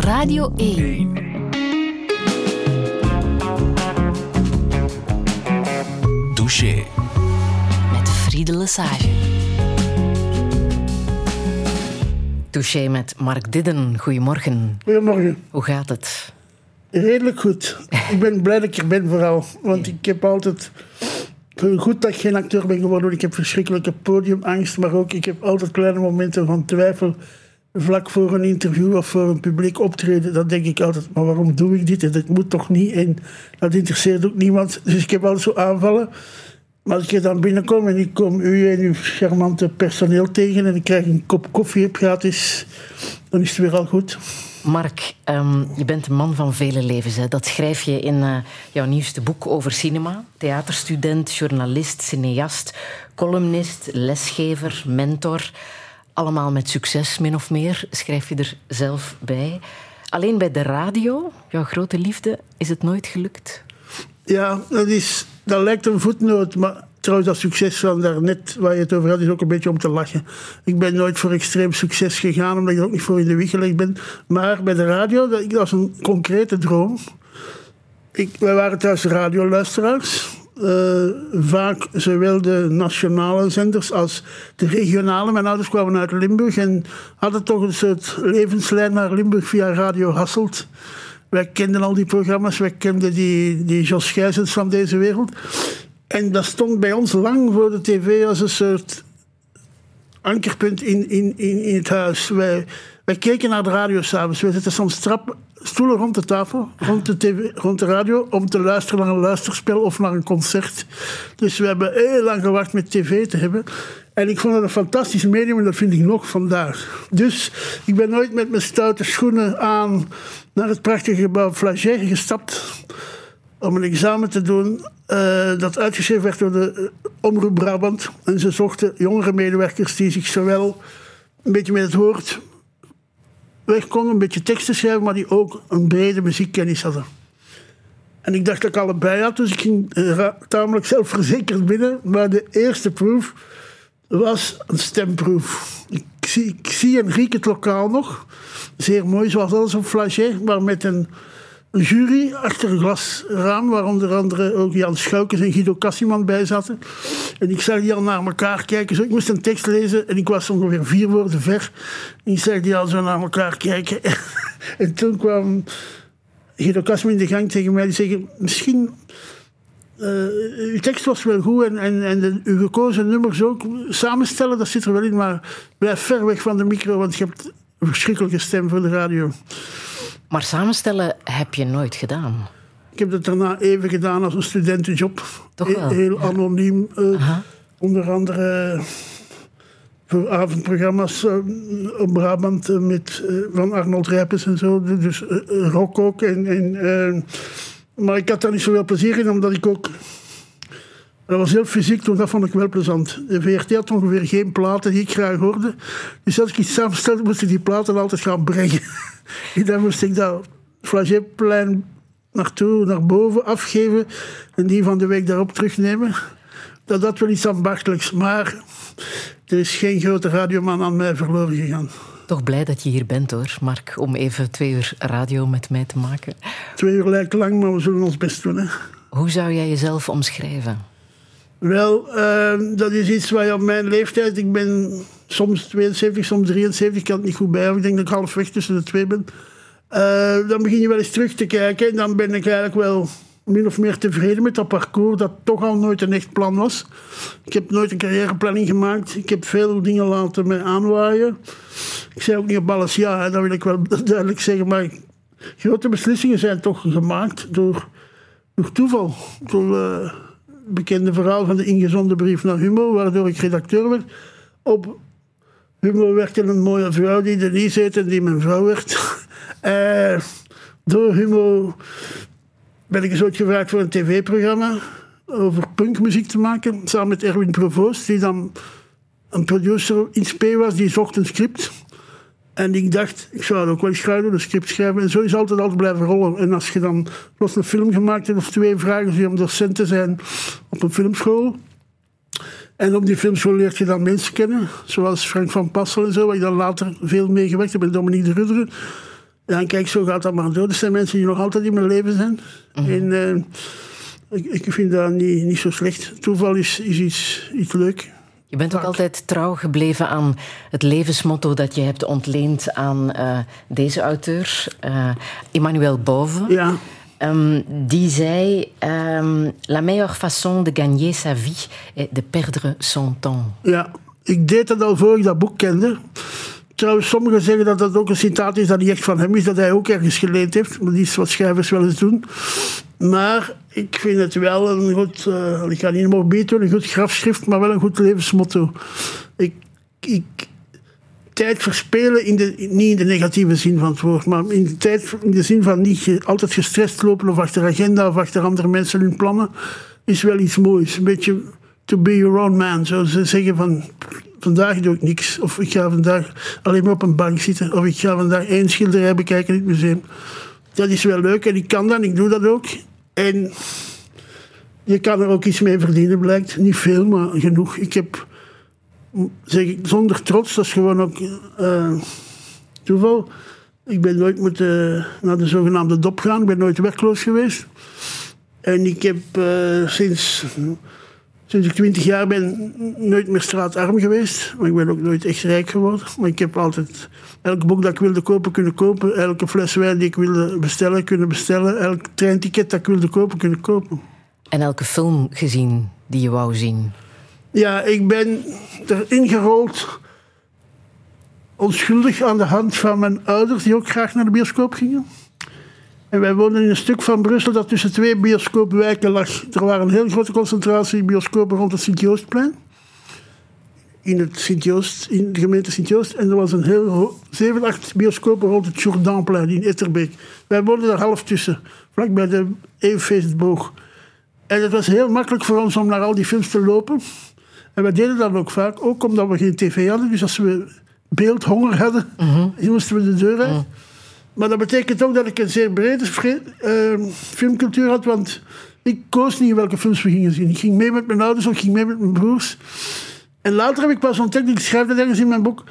Radio 1. Douche. Met Friede Lesage. Touché met Mark Didden. Goedemorgen. Goedemorgen. Hoe gaat het? Redelijk goed. ik ben blij dat ik er ben vooral. Want ik heb altijd... Goed dat ik geen acteur ben geworden. want Ik heb verschrikkelijke podiumangst. Maar ook, ik heb altijd kleine momenten van twijfel. Vlak voor een interview of voor een publiek optreden. Dan denk ik altijd, maar waarom doe ik dit? Dat moet toch niet? En dat interesseert ook niemand. Dus ik heb altijd zo aanvallen. Maar als ik dan binnenkom en ik kom u en uw charmante personeel tegen... en ik krijg een kop koffie gratis, dan is het weer al goed. Mark, ehm, je bent een man van vele levens. Hè. Dat schrijf je in eh, jouw nieuwste boek over cinema. Theaterstudent, journalist, cineast, columnist, lesgever, mentor. Allemaal met succes, min of meer, schrijf je er zelf bij. Alleen bij de radio, jouw grote liefde, is het nooit gelukt? Ja, dat, is, dat lijkt een voetnoot, maar trouwens dat succes van daarnet, waar je het over had, is ook een beetje om te lachen. Ik ben nooit voor extreem succes gegaan, omdat ik er ook niet voor in de wieg gelegd ben. Maar bij de radio, dat was een concrete droom. Ik, wij waren thuis radioluisteraars. Uh, vaak zowel de nationale zenders als de regionale. Mijn ouders kwamen uit Limburg en hadden toch een soort levenslijn naar Limburg via Radio Hasselt. Wij kenden al die programma's, wij kenden die, die Jos Gijsens van deze wereld. En dat stond bij ons lang voor de tv als een soort ankerpunt in, in, in, in het huis. Wij, wij keken naar de radio s'avonds. We zitten soms trap, stoelen rond de tafel, rond de, tv, rond de radio, om te luisteren naar een luisterspel of naar een concert. Dus we hebben heel lang gewacht met tv te hebben. En ik vond het een fantastisch medium en dat vind ik nog vandaag. Dus ik ben nooit met mijn stoute schoenen aan naar het prachtige gebouw Flagey gestapt om een examen te doen uh, dat uitgeschreven werd door de uh, Omroep Brabant. En ze zochten jongere medewerkers die zich zowel een beetje met het woord weg konden, een beetje teksten schrijven, maar die ook een brede muziekkennis hadden. En ik dacht dat ik allebei had, dus ik ging uh, tamelijk zelfverzekerd binnen. Maar de eerste proef was een stemproef. Ik zie, ik zie het lokaal nog. Zeer mooi, zoals alles op maar met een een jury achter een glasraam, waar onder andere ook Jan Schoukens en Guido Cassiman bij zaten. En ik zag die al naar elkaar kijken. Zo, ik moest een tekst lezen en ik was ongeveer vier woorden ver. En ik zag die al zo naar elkaar kijken. en toen kwam Guido Cassiman in de gang tegen mij. Die zei, misschien... Uh, uw tekst was wel goed en, en, en de, uw gekozen nummers ook. Samenstellen, dat zit er wel in, maar blijf ver weg van de micro, want je hebt een verschrikkelijke stem voor de radio. Maar samenstellen heb je nooit gedaan. Ik heb het daarna even gedaan als een studentenjob. Toch wel? Heel anoniem. Uh, onder andere voor avondprogramma's uh, op Brabant uh, met, van Arnold Rijpens en zo. Dus rock ook. En, en maar ik had daar niet zoveel plezier in, omdat ik ook dat was heel fysiek, toen dat vond ik wel plezant. De VRT had ongeveer geen platen die ik graag hoorde. Dus als ik iets samenstelde, moest ik die platen altijd gaan brengen. en dan moest ik dat flagéplein naartoe, naar boven afgeven en die van de week daarop terugnemen. Dat had wel iets ambachtelijks, maar er is geen grote radioman aan mij verloren gegaan. Toch blij dat je hier bent hoor, Mark, om even twee uur radio met mij te maken. Twee uur lijkt lang, maar we zullen ons best doen. Hè. Hoe zou jij jezelf omschrijven? Wel, uh, dat is iets waar je op mijn leeftijd, ik ben soms 72, soms 73, ik kan het niet goed bij, ik denk dat ik halfweg tussen de twee ben. Uh, dan begin je wel eens terug te kijken en dan ben ik eigenlijk wel min of meer tevreden met dat parcours dat toch al nooit een echt plan was. Ik heb nooit een carrièreplanning gemaakt. Ik heb veel dingen laten me aanwaaien. Ik zei ook niet op alles ja, dat wil ik wel duidelijk zeggen, maar grote beslissingen zijn toch gemaakt door, door toeval. Door, uh, bekende verhaal van de ingezonde brief naar Humo, waardoor ik redacteur werd. Op Humo werkte een mooie vrouw die Denise heette en die mijn vrouw werd. uh, door Humo ben ik eens ooit gevraagd voor een tv-programma over punkmuziek te maken, samen met Erwin Provoost, die dan een producer in SP was, die zocht een script. En ik dacht, ik zou het ook wel schrijven, een script schrijven. En zo is altijd altijd blijven rollen. En als je dan los een film gemaakt hebt of twee vragen ze om docent te zijn op een filmschool. En op die filmschool leert je dan mensen kennen, zoals Frank van Passel en zo, waar ik dan later veel mee gewerkt heb met Dominique de Rudderen. Ja, en kijk, zo gaat dat maar door. Er zijn mensen die nog altijd in mijn leven zijn. En eh, ik, ik vind dat niet, niet zo slecht. Toeval is, is iets, iets leuk. Je bent ook altijd trouw gebleven aan het levensmotto dat je hebt ontleend aan uh, deze auteur, uh, Emmanuel Bove. Ja. Um, die zei: um, La meilleure façon de gagner sa vie est de perdre son temps. Ja, ik deed dat al voor ik dat boek kende. Trouwens, sommigen zeggen dat dat ook een citaat is dat niet echt van hem is, dat hij ook ergens geleend heeft. Maar die is wat schrijvers wel eens doen. Maar ik vind het wel een goed, uh, ik ga niet meer beter, een goed grafschrift, maar wel een goed levensmotto. Ik, ik, tijd verspelen, in de, niet in de negatieve zin van het woord, maar in de, tijd, in de zin van niet altijd gestrest lopen of achter agenda of achter andere mensen hun plannen, is wel iets moois. Een beetje to be your own man. Zo ze zeggen van vandaag doe ik niks. Of ik ga vandaag alleen maar op een bank zitten. Of ik ga vandaag één schilderij bekijken in het museum. Dat is wel leuk en ik kan dat ik doe dat ook. En je kan er ook iets mee verdienen, blijkt. Niet veel, maar genoeg. Ik heb, zeg ik zonder trots, dat is gewoon ook uh, toeval. Ik ben nooit moeten naar de zogenaamde dop gaan. Ik ben nooit werkloos geweest. En ik heb uh, sinds Sinds ik twintig jaar ben nooit meer straatarm geweest. Maar ik ben ook nooit echt rijk geworden. Maar ik heb altijd elk boek dat ik wilde kopen kunnen kopen. Elke fles wijn die ik wilde bestellen kunnen bestellen. Elk treinticket dat ik wilde kopen kunnen kopen. En elke film gezien die je wou zien? Ja, ik ben erin gerold. Onschuldig aan de hand van mijn ouders die ook graag naar de bioscoop gingen. En wij woonden in een stuk van Brussel dat tussen twee bioscoopwijken lag. Er waren een heel grote concentratie bioscopen rond het Sint-Joostplein. In, het Sint-Joost, in de gemeente Sint-Joost. En er was een heel zeven, acht bioscopen rond het Jourdaanplein in Etterbeek. Wij woonden daar half tussen, vlakbij de Eeuwfeestboog. En het was heel makkelijk voor ons om naar al die films te lopen. En wij deden dat ook vaak, ook omdat we geen tv hadden. Dus als we beeldhonger hadden, mm moesten we de deur uit. Mhm. Maar dat betekent ook dat ik een zeer brede uh, filmcultuur had, want ik koos niet welke films we gingen zien. Ik ging mee met mijn ouders of ik ging mee met mijn broers. En later heb ik pas ontdekt, ik schrijf dat ergens in mijn boek,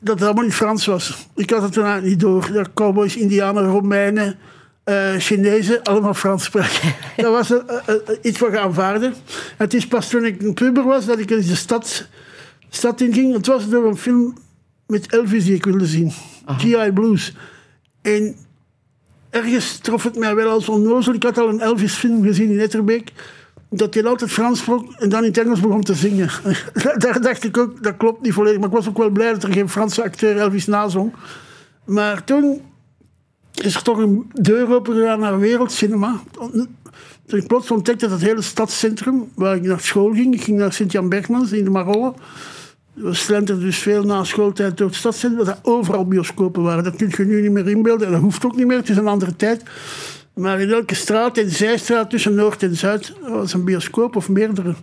dat het allemaal in Frans was. Ik had het toen niet door. Dat cowboys, indianen, Romeinen, uh, Chinezen allemaal Frans spraken. dat was uh, iets wat aanvaarden. Het is pas toen ik een puber was dat ik in de stad, stad in ging. Het was door een film met Elvis die ik wilde zien. G.I. Blues. En ergens trof het mij wel als onnozel. Ik had al een Elvis-film gezien in Etterbeek. Dat hij altijd Frans sprak en dan in het Engels begon te zingen. Daar dacht ik ook, dat klopt niet volledig. Maar ik was ook wel blij dat er geen Franse acteur Elvis nazong. Maar toen is er toch een deur open naar wereldcinema. Toen ik plots ontdekte dat het hele stadscentrum, waar ik naar school ging, ik ging naar Sint-Jan Bergmans in de Marolle. We slenterden dus veel na schooltijd door het stadscentrum, dat er overal bioscopen waren. Dat kun je nu niet meer inbeelden en dat hoeft ook niet meer, het is een andere tijd. Maar in elke straat, in zijstraat tussen Noord en Zuid, was een bioscoop of meerdere.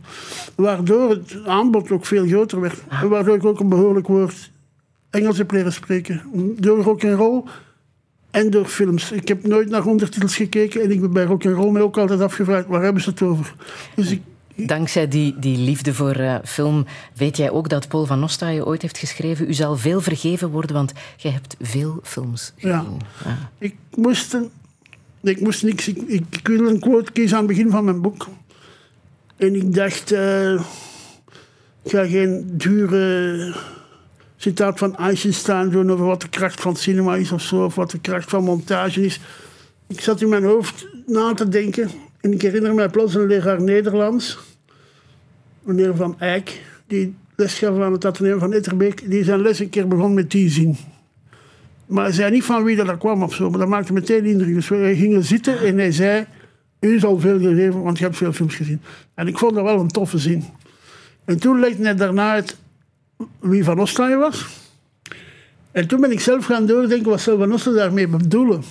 Waardoor het aanbod ook veel groter werd. En waardoor ik ook een behoorlijk woord Engels heb leren spreken. Door rock en roll en door films. Ik heb nooit naar ondertitels gekeken en ik ben bij rock en roll me ook altijd afgevraagd waar hebben ze het over. Dus ik, Dankzij die, die liefde voor uh, film weet jij ook dat Paul van Nostaaien ooit heeft geschreven: U zal veel vergeven worden, want jij hebt veel films gezien. Ja. ja. Ik, moest ik moest niks. Ik, ik, ik wilde een quote kiezen aan het begin van mijn boek. En ik dacht: uh, ik ga geen dure citaat van Eisenstein doen over wat de kracht van cinema is of zo, of wat de kracht van montage is. Ik zat in mijn hoofd na te denken. En ik herinner mij plots een leraar Nederlands, meneer Van Eyck, die les gaf aan het ateneum van Etterbeek, die zijn les een keer begon met die zin. Maar hij zei niet van wie dat kwam of zo, maar dat maakte meteen indruk. Dus we gingen zitten en hij zei, u zal veel gegeven, want je hebt veel films gezien. En ik vond dat wel een toffe zin. En toen legde hij daarna het wie Van Ostaaien was. En toen ben ik zelf gaan doordenken wat zou Van daarmee bedoelen.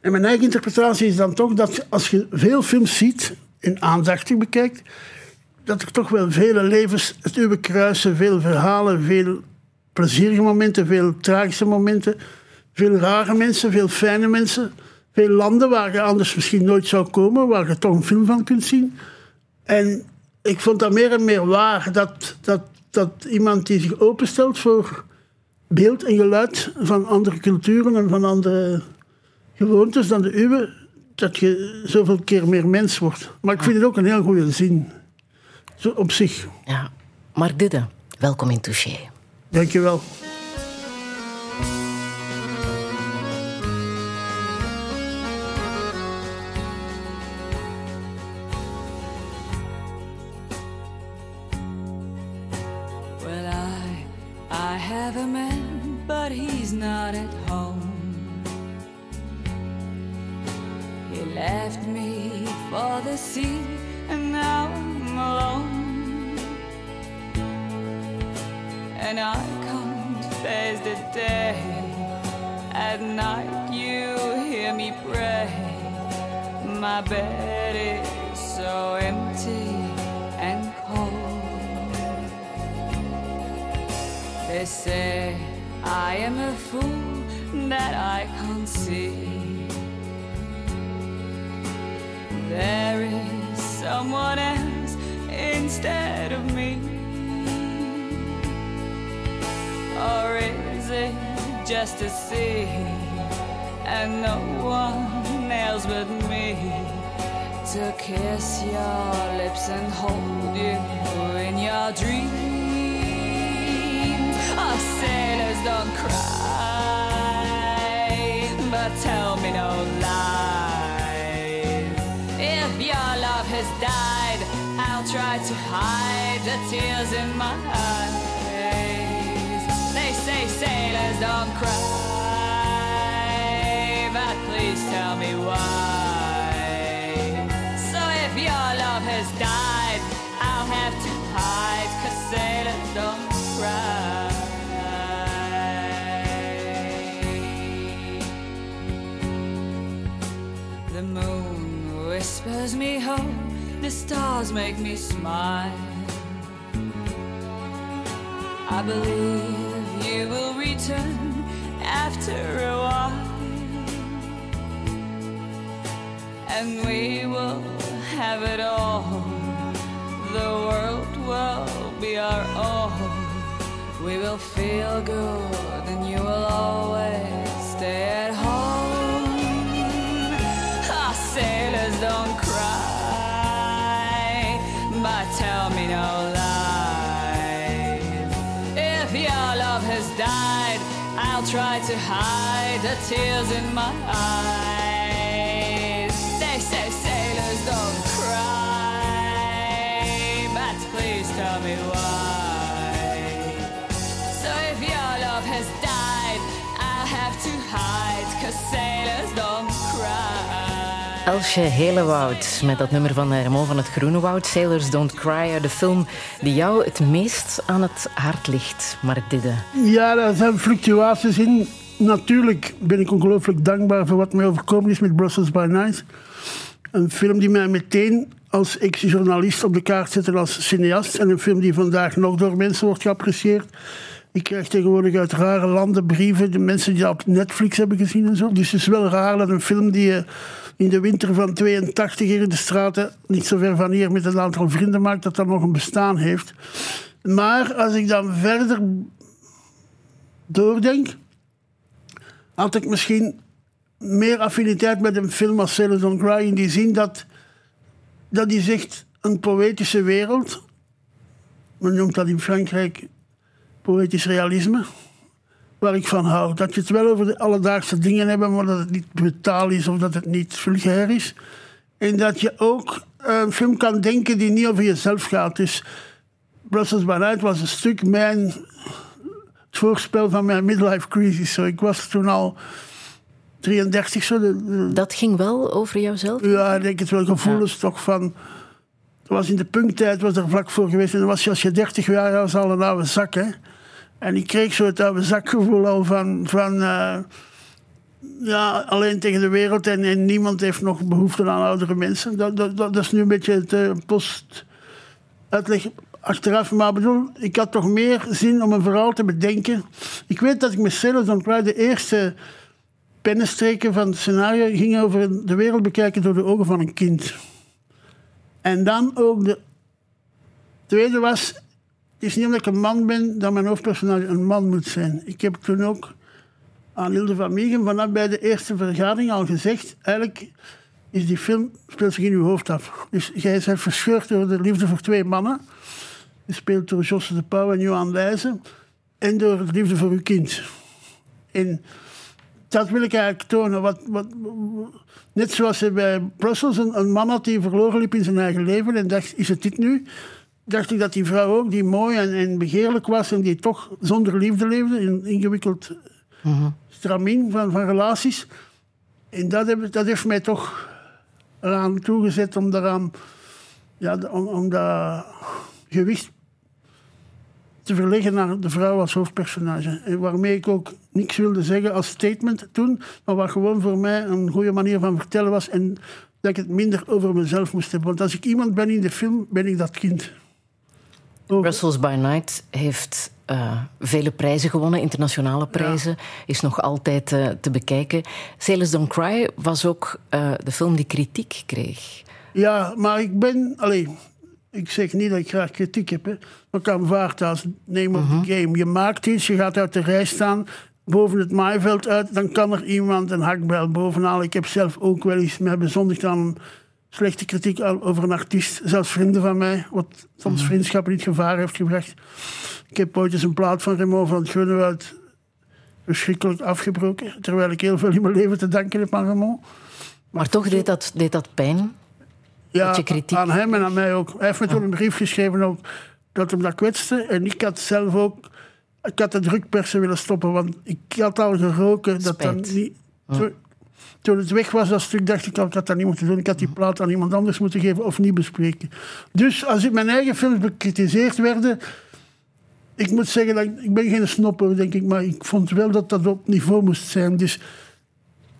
En mijn eigen interpretatie is dan toch dat als je veel films ziet en aandachtig bekijkt, dat er toch wel vele levens het uwe kruisen, veel verhalen, veel plezierige momenten, veel tragische momenten, veel rare mensen, veel fijne mensen, veel landen waar je anders misschien nooit zou komen, waar je toch een film van kunt zien. En ik vond dat meer en meer waar dat, dat, dat iemand die zich openstelt voor beeld en geluid van andere culturen en van andere gewoontes dan de uwe, dat je zoveel keer meer mens wordt. Maar ik vind het ook een heel goede zin. Op zich. Ja. Mark Didde, welkom in Touché. Dank Elsje Helewoud met dat nummer van Ramon van het Groene Woud, Sailors Don't Cry, de film die jou het meest aan het hart ligt, Mark Didde. Ja, daar zijn fluctuaties in. Natuurlijk ben ik ongelooflijk dankbaar voor wat mij overkomen is met Brussels by Night. Een film die mij meteen als ex-journalist op de kaart zette als cineast. En een film die vandaag nog door mensen wordt geapprecieerd. Ik krijg tegenwoordig uit rare landen brieven, de mensen die dat op Netflix hebben gezien en zo. Dus het is wel raar dat een film die je in de winter van 82 hier in de straten, niet zo ver van hier, met een aantal vrienden maakt, dat dat nog een bestaan heeft. Maar als ik dan verder doordenk, had ik misschien meer affiniteit met een film als Sailors Don't Cry in die zin dat dat echt een poëtische wereld. Men noemt dat in Frankrijk poëtisch realisme. Waar ik van hou. Dat je het wel over de alledaagse dingen hebt, maar dat het niet brutaal is of dat het niet vulgair is. En dat je ook een film kan denken die niet over jezelf gaat. Dus Brussels by Night was een stuk mijn, het voorspel van mijn midlife crisis. Zo, ik was toen al 33 zo. de- de- Dat ging wel over jouzelf? ja, ik denk het wel gevoelens toch van. Dat was in de punktijd, was er vlak voor geweest. En dan was je als je 30 jaar was al een oude zak. Hè? En ik kreeg zo oude zakgevoel al van. van eh, ja, alleen tegen de wereld en, en niemand heeft nog behoefte aan oudere mensen. Dat, dat, dat, dat is nu een beetje het eh, post-uitleg achteraf. Maar bedoel, ik had toch meer zin om een verhaal te bedenken. Ik weet dat ik met Don't Cry de eerste pennenstreken van het scenario ging over de wereld bekijken door de ogen van een kind. En dan ook de tweede was het is niet omdat ik een man ben dat mijn hoofdpersonage een man moet zijn. Ik heb toen ook aan Hilde van Miegen vanaf bij de eerste vergadering al gezegd, eigenlijk is die film speelt zich in uw hoofd af. Dus jij bent verscheurd door de liefde voor twee mannen, gespeeld door Josse de Pauw en Johan Leijzen, en door de liefde voor uw kind. En dat wil ik eigenlijk tonen. Wat, wat, net zoals bij Brussels een, een man had die verloren liep in zijn eigen leven en dacht, is het dit nu? Dacht ik dat die vrouw ook, die mooi en, en begeerlijk was en die toch zonder liefde leefde, in ingewikkeld stramien van, van relaties. En dat, heb, dat heeft mij toch eraan toegezet om daaraan, ja, om, om dat gewicht te verleggen naar de vrouw als hoofdpersonage. En waarmee ik ook niks wilde zeggen als statement toen, maar wat gewoon voor mij een goede manier van vertellen was en dat ik het minder over mezelf moest hebben. Want als ik iemand ben in de film, ben ik dat kind. Brussels by Night heeft eh, vele prijzen gewonnen, internationale prijzen. Is nog altijd eh, te bekijken. Sailors Don't Cry was ook eh, de film die kritiek kreeg. Ja, maar ik ben... Allee, ik zeg niet dat ik graag kritiek heb, hè, maar ik aanvaard dat als name of the game. Je maakt iets, je gaat uit de rij staan, boven het maaiveld uit, dan kan er iemand een hakbijl bovenhalen. Ik heb zelf ook wel eens mij bezondigd aan slechte kritiek al over een artiest, zelfs vrienden van mij, wat soms vriendschappen in het gevaar heeft gebracht. Ik heb ooit eens een plaat van Remo van het Groenewoud verschrikkelijk afgebroken, terwijl ik heel veel in mijn leven te danken heb aan Remo. Maar toch deed dat, deed dat pijn. Ja, aan hem en aan mij ook. Hij heeft me toen een brief geschreven ook, dat hem dat kwetste. En ik had zelf ook... Ik had de drukpersen willen stoppen, want ik had al geroken dat dat niet... toen het weg was, dat stuk, dacht ik ik had dat niet moeten doen. Ik had die plaat aan iemand anders moeten geven of niet bespreken. Dus als ik mijn eigen films bekritiseerd werden... Ik moet zeggen, dat ik, ben geen snopper, denk ik, maar ik vond wel dat dat op niveau moest zijn. Dus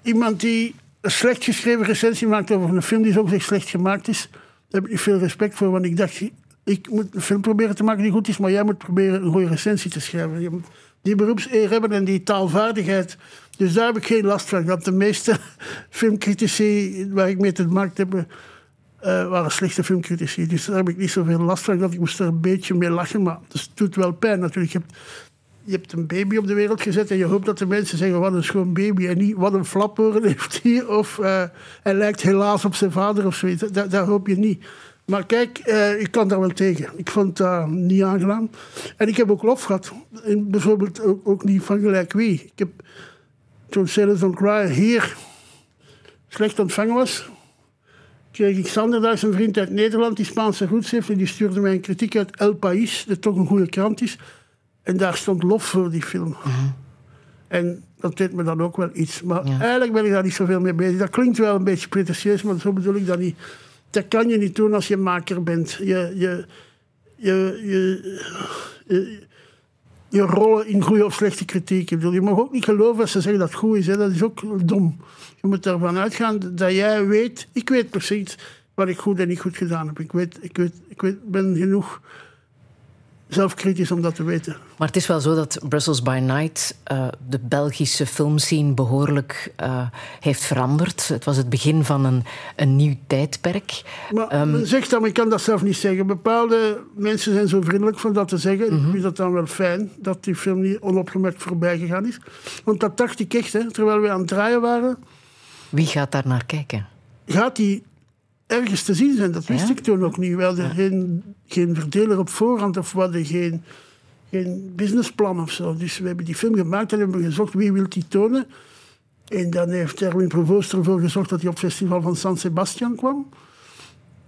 iemand die een slecht geschreven recensie maakt over een film die zo slecht gemaakt is, daar heb ik veel respect voor. Want ik dacht, ik moet een film proberen te maken die goed is, maar jij moet proberen een goede recensie te schrijven. Je moet die beroepseer hebben en die taalvaardigheid. Dus daar heb ik geen last van. De meeste filmcritici waar ik mee te maken heb, eh, waren slechte filmcritici. Dus daar heb ik niet zoveel last van. Dat ik moest er een beetje mee lachen. Maar het doet wel pijn natuurlijk. Je hebt, je hebt een baby op de wereld gezet en je hoopt dat de mensen zeggen wat een schoon baby en niet wat een flaporen heeft hij of eh, hij lijkt helaas op zijn vader of zoiets. Dat, dat hoop je niet. Maar kijk, eh, ik kan daar wel tegen. Ik vond dat niet aangenaam. En ik heb ook lof gehad. En bijvoorbeeld ook, ook niet van gelijk wie. Ik heb toen Sailors Don't Cry hier slecht ontvangen was, kreeg ik Sanderdags, een vriend uit Nederland, die Spaanse roots heeft. En die stuurde mij een kritiek uit El País, dat toch een goede krant is. En daar stond lof voor die film. En dat deed me dan ook wel iets. Maar Ja. eigenlijk ben ik daar niet zoveel mee bezig. Dat klinkt wel een beetje pretentieus, maar zo bedoel ik dat niet. Dat kan je niet doen als je maker bent. Je, je, je, je, je, rollen in goede of slechte kritiek. Ik je mag ook niet geloven als ze zeggen dat het goed is. Hè. Dat is ook dom. Je moet ervan uitgaan dat jij weet... Ik weet precies wat ik goed en niet goed gedaan heb. Ik, weet, ik, weet, ik weet, ben genoeg zelfkritisch om dat te weten. Maar het is wel zo dat Brussels by Night eh, de Belgische filmscene behoorlijk eh, heeft veranderd. Het was het begin van een, een nieuw tijdperk. Maar Ehm, men zegt dat, maar ik kan dat zelf niet zeggen. Bepaalde mensen zijn zo vriendelijk van dat te zeggen. Mhm. Ik vind dat dan wel fijn, dat die film niet onopgemerkt voorbij gegaan is. Want dat dacht ik echt, hè. terwijl we aan het draaien waren... Wie gaat daar naar kijken? gaat die ergens te zien zijn. Dat wist Ja? ik toen ook niet. We hadden geen, geen verdeler op voorhand of we hadden geen, geen businessplan of zo. Dus we hebben die film gemaakt en hebben gezocht wie wil die tonen. En dan heeft Erwin Provoost ervoor gezorgd dat hij op het festival van San Sebastian kwam.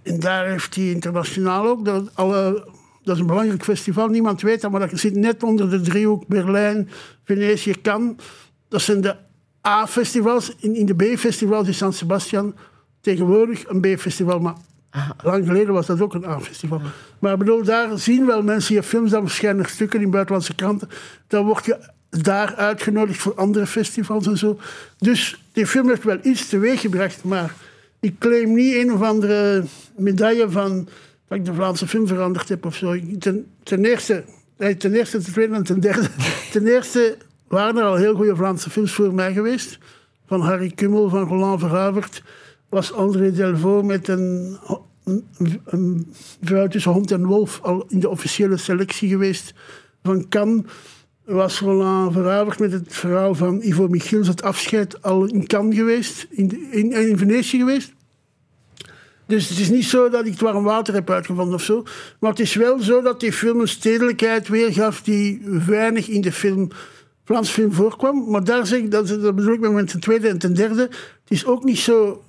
En daar heeft hij internationaal ook... Dat, alle, dat is een belangrijk festival, niemand weet dat, maar dat zit net onder de driehoek Berlijn, Venetië, Cannes. Dat zijn de A-festivals. In, in de B-festivals is San Sebastian tegenwoordig een B-festival, maar lang geleden was dat ook een A-festival. Maar bedoel, daar zien wel mensen je films, dan verschijnen er stukken in buitenlandse kranten. Dan word je daar uitgenodigd voor andere festivals en zo. Dus die film heeft wel iets teweeggebracht, maar ik claim niet een of andere medaille van dat ik de Vlaamse film veranderd heb of zo. Ten, ten eerste, nee, ten eerste, ten tweede en ten derde. Ten eerste waren er al heel goede Vlaamse films voor mij geweest. Van Harry Kummel, van Roland Verhavert was André Delvaux met een, een, vrouw tussen hond en wolf al in de officiële selectie geweest van Cannes. Was Roland Veravert met het verhaal van Ivo Michiels, het afscheid, al in Cannes geweest, in, in, Venetië geweest. Dus het is niet zo dat ik het warm water heb uitgevonden of zo. Maar het is wel zo dat die film een stedelijkheid weergaf die weinig in de film, Vlaamse film voorkwam. Maar daar zeg ik, dat, dat bedoel ik met ten tweede en ten derde. Het is ook niet zo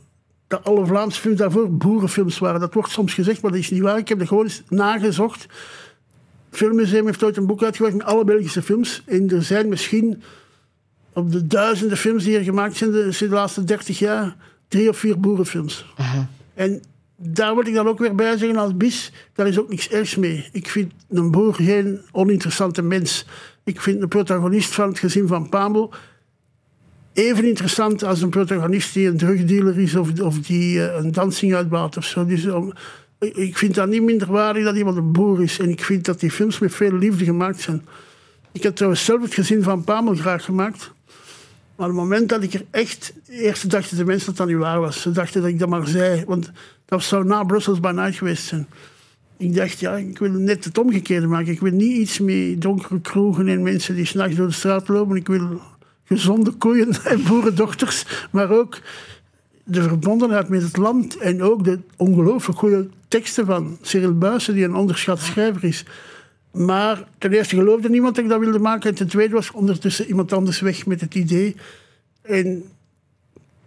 dat alle Vlaamse films daarvoor boerenfilms waren. Dat wordt soms gezegd, maar dat is niet waar. Ik heb er gewoon eens nagezocht. Het Filmmuseum heeft ooit een boek uitgebracht met alle Belgische films. En er zijn misschien op de duizenden films die er gemaakt zijn de, de laatste dertig jaar, drie of vier boerenfilms. En daar wil ik dan ook weer bij zeggen als bis, daar is ook niks ergs mee. Ik vind een boer geen oninteressante mens. Ik vind de protagonist van het gezin van Pamel even interessant als een protagonist die een drugdealer is of, of die uh, een dansing uitbaat of zo. Dus, ik vind dat niet minder waardig dat iemand een boer is. En ik vind dat die films met veel liefde gemaakt zijn. Ik heb trouwens zelf het gezin van Pamel graag gemaakt. Maar op het moment dat ik er echt... Eerst dachten de mensen dat dat niet waar was. Ze dachten dat ik dat maar zei. Want dat zou na Brussels Night geweest zijn. Ik dacht, ja, ik wil net het omgekeerde maken. Ik wil niet iets met donkere kroegen en mensen die s'nachts door de straat lopen. Ik wil gezonde koeien en boerendochters. Maar ook de verbondenheid met het land. En ook de ongelooflijk goede teksten van Cyril Buijsen, die een onderschat schrijver is. Maar ten eerste geloofde niemand dat ik dat wilde maken. En ten tweede was ondertussen iemand anders weg met het idee. En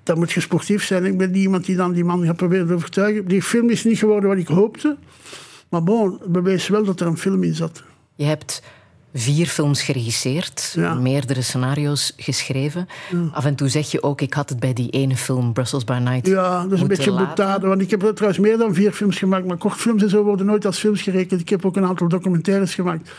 dat moet je sportief zijn. Ik ben niet iemand die dan die man gaat proberen te overtuigen. Die film is niet geworden wat ik hoopte. Maar bon, het bewees wel dat er een film in zat. Je hebt vier films geregisseerd, Ja. meerdere scenario's geschreven. Af en toe zeg je ook, ik had het bij die ene film, Brussels by Night, Ja, dat is een beetje boetade. Want ik heb trouwens meer dan vier films gemaakt. Maar kortfilms en zo worden nooit als films gerekend. Ik heb ook een aantal documentaires gemaakt.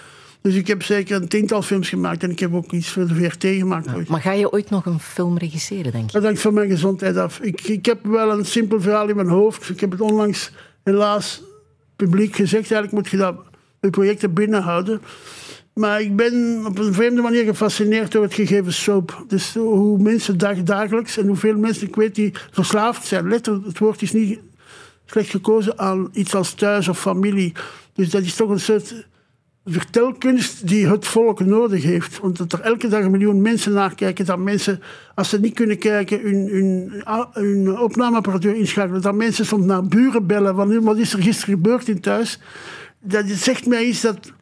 Dus ik heb zeker een tiental films gemaakt. En ik heb ook iets voor de VRT gemaakt. Maar ga je ooit nog een film regisseren, denk je? Dat hangt van mijn gezondheid af. Ik, ik heb wel een simpel verhaal in mijn hoofd. Ik heb het onlangs helaas publiek gezegd. Eigenlijk moet je dat, je projecten binnenhouden. Maar ik ben op een vreemde manier gefascineerd door het gegeven soap. Dus hoe mensen dag, dagelijks en hoeveel mensen ik weet die verslaafd zijn. Letterlijk, het woord is niet slecht gekozen aan iets als thuis of familie. Dus dat is toch een soort vertelkunst die het volk nodig heeft. Want dat er elke dag een miljoen mensen naar kijken. Dat mensen, als ze niet kunnen kijken, hun, hun, opnameapparatuur inschakelen. Dat mensen soms naar buren bellen. Wat is er gisteren gebeurd in thuis? Dat zegt mij iets dat...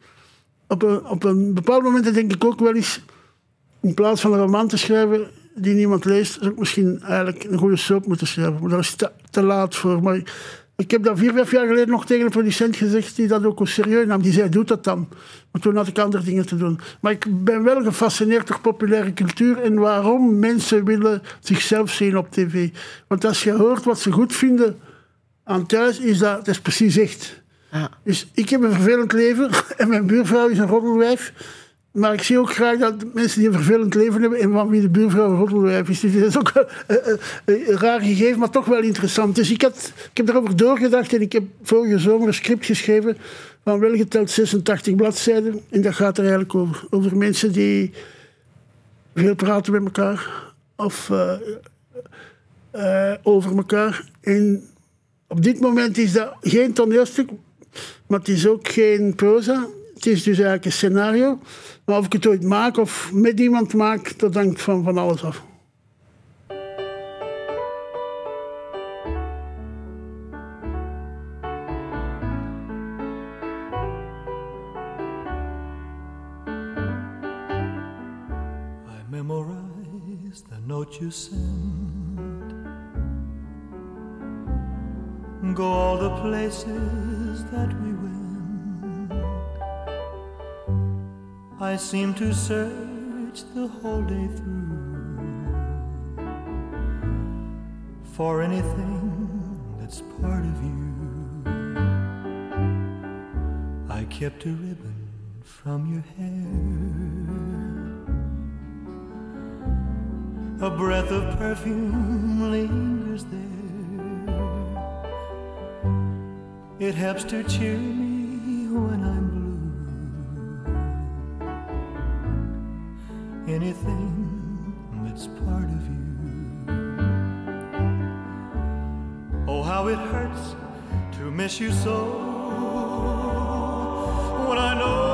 Op een, op een bepaald moment denk ik ook wel eens... In plaats van een roman te schrijven die niemand leest... zou ik misschien eigenlijk een goede soap moeten schrijven. Maar daar is te, laat voor. Maar ik heb dat vier, vijf jaar geleden nog tegen een producent gezegd die dat ook serieus nam. Die zei, doe dat dan. Maar toen had ik andere dingen te doen. Maar ik ben wel gefascineerd door populaire cultuur en waarom mensen willen zichzelf zien op tv. Want als je hoort wat ze goed vinden aan thuis, is dat, dat is precies echt. Ja. Dus ik heb een vervelend leven en mijn buurvrouw is een roddelwijf. Maar ik zie ook graag dat mensen die een vervelend leven hebben en van wie de buurvrouw een roddelwijf is. Dus dat is ook wel, eh, eh, een raar gegeven, maar toch wel interessant. Dus ik, ik heb erover doorgedacht en ik heb vorige zomer een script geschreven van welgeteld 86 bladzijden. En dat gaat er eigenlijk over. Over mensen die veel praten met elkaar of eh, eh, over elkaar. En op dit moment is dat geen toneelstuk, maar het is ook geen proza. Het is dus eigenlijk een scenario. Maar of ik het ooit maak of met iemand maak, dat hangt van, van alles af. You send. Go the places that we went. I seem to search the whole day through for anything that's part of you. I kept a ribbon from your hair. A breath of perfume lingers there. It helps to cheer me when I'm blue. Anything that's part of you. Oh, how it hurts to miss you so when I know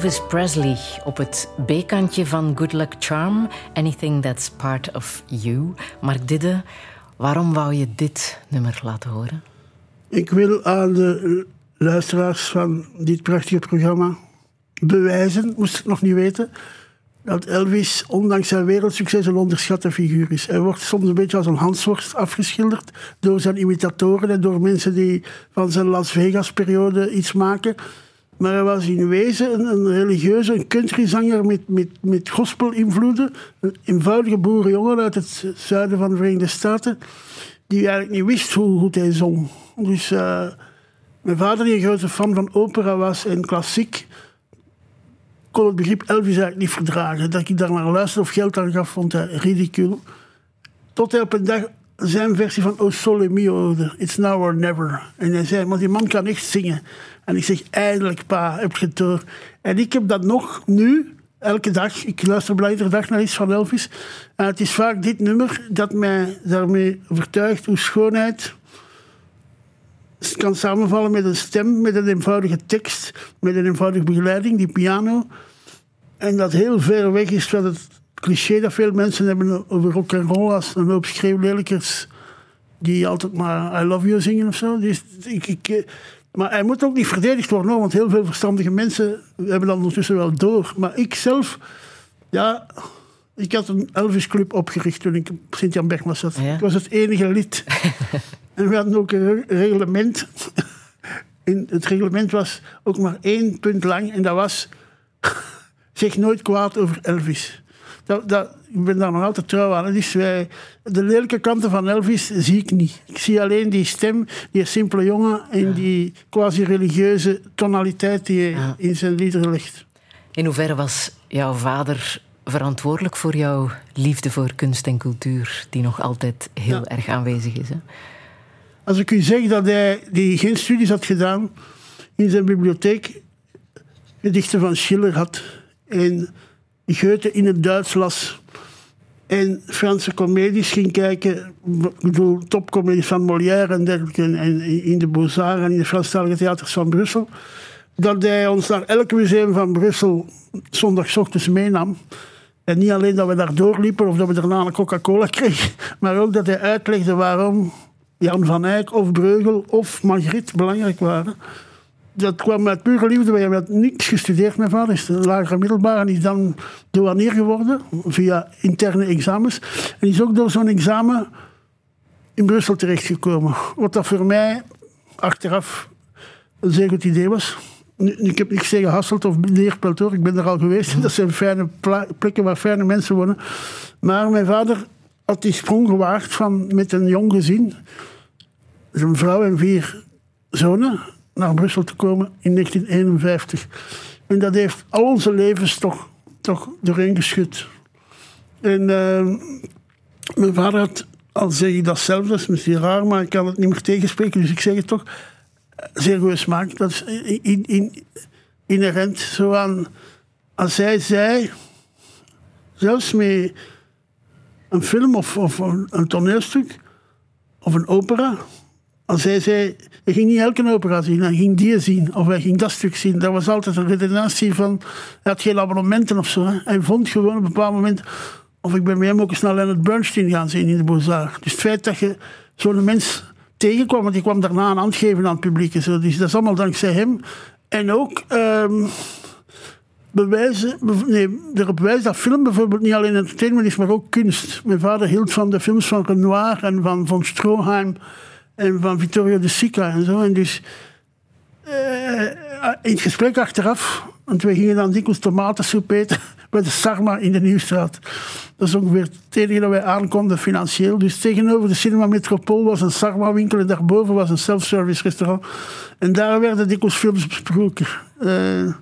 Elvis Presley op het B-kantje van Good Luck Charm. Anything that's part of you. Mark Didde, waarom wou je dit nummer laten horen? Ik wil aan de luisteraars van dit prachtige programma bewijzen, moest ik nog niet weten, dat Elvis, ondanks zijn wereldsucces, een onderschatte figuur is. Hij wordt soms een beetje als een Hansworst afgeschilderd door zijn imitatoren en door mensen die van zijn Las Vegas-periode iets maken. Maar hij was in wezen een, religieuze, een countryzanger met, met, met gospel-invloeden. Een eenvoudige boerenjongen uit het zuiden van de Verenigde Staten, die eigenlijk niet wist hoe goed hij zong. Dus eh, mijn vader, die een grote fan van opera was en klassiek, kon het begrip Elvis eigenlijk niet verdragen. Dat ik daar naar luisterde of geld aan gaf, vond hij ridicule. Tot hij op een dag zijn versie van O Sole Mio. It's now or never. En hij zei, maar die man kan echt zingen. En ik zeg, eindelijk pa, heb je het door. En ik heb dat nog nu, elke dag. Ik luister bijna iedere dag naar iets van Elvis. En het is vaak dit nummer dat mij daarmee overtuigt hoe schoonheid kan samenvallen met een stem, met een eenvoudige tekst, met een eenvoudige begeleiding, die piano. En dat heel ver weg is van het cliché dat veel mensen hebben over rock and roll als een hoop schreeuwlelijkers die altijd maar I love you zingen of zo. Dus ik, ik, eh, maar hij moet ook niet verdedigd worden, hoor, want heel veel verstandige mensen hebben dat ondertussen wel door. Maar ik zelf, ja, ik had een Elvis Club opgericht toen ik op Sint-Jan Bergmas zat. Ja? Ik was het enige lid. en we hadden ook een reglement. In het reglement was ook maar één punt lang en dat was zeg nooit kwaad over Elvis. Dat, dat, ik ben daar nog altijd trouw aan. Dus wij, de lelijke kanten van Elvis zie ik niet. Ik zie alleen die stem, die simpele jongen en die quasi-religieuze tonaliteit die hij Ja. in zijn liederen legt. In hoeverre was jouw vader verantwoordelijk voor jouw liefde voor kunst en cultuur, die nog altijd heel Ja. erg aanwezig is? Hè? Als ik u zeg dat hij die geen studies had gedaan, in zijn bibliotheek gedichten van Schiller had en Goethe in het Duits las en Franse comedies ging kijken, bedoel topcomedies van Molière en dergelijke en in de Beaux-Arts en in de Franstalige theaters van Brussel, dat hij ons naar elk museum van Brussel zondagochtends meenam. En niet alleen dat we daar doorliepen of dat we daarna een Coca-Cola kregen, maar ook dat hij uitlegde waarom Jan van Eyck of Breugel of Margriet belangrijk waren. Dat kwam uit pure liefde. Wij hebben niets gestudeerd, mijn vader is een lagere middelbare en is dan douanier geworden via interne examens. En is ook door zo'n examen in Brussel terechtgekomen. Wat dat voor mij achteraf een zeer goed idee was. Ik heb niks tegen Hasselt of Neerpelt hoor. Ik ben er al geweest. Dat zijn fijne plekken waar fijne mensen wonen. Maar mijn vader had die sprong gewaagd van met een jong gezin, zijn vrouw en vier zonen, naar Brussel te komen in 1951. En dat heeft al onze levens toch, toch doorheen geschud. En eh, mijn vader had, al zeg ik dat zelf, dat is misschien raar, maar ik kan het niet meer tegenspreken, dus ik zeg het toch, zeer goede smaak. Dat is in, in, inherent zo aan, als hij zei, zelfs met een film of, of een toneelstuk of een opera. Als hij zei, hij ging niet elke opera zien, hij ging die zien of hij ging dat stuk zien. Dat was altijd een redenatie van, hij had geen abonnementen of zo. Hij vond gewoon op een bepaald moment, of ik ben met hem ook eens naar Leonard Bernstein gaan zien in de Beaux-Arts. Dus het feit dat je zo'n mens tegenkwam, want die kwam daarna een hand geven aan het publiek zo. Dus dat is allemaal dankzij hem. En ook... ehm, bewijzen, nee, erop wijzen dat film bijvoorbeeld niet alleen entertainment is, maar ook kunst. Mijn vader hield van de films van Renoir en van von Stroheim En van Vittorio de Sica en zo. En dus eh, in het gesprek achteraf, want we gingen dan dikwijls tomatensoep eten bij de Sarma in de Nieuwstraat. Dat is ongeveer het enige dat wij aankonden financieel. Dus tegenover de Cinema Metropool was een Sarma-winkel en daarboven was een self-service restaurant. En daar werden dikwijls films besproken. Uh,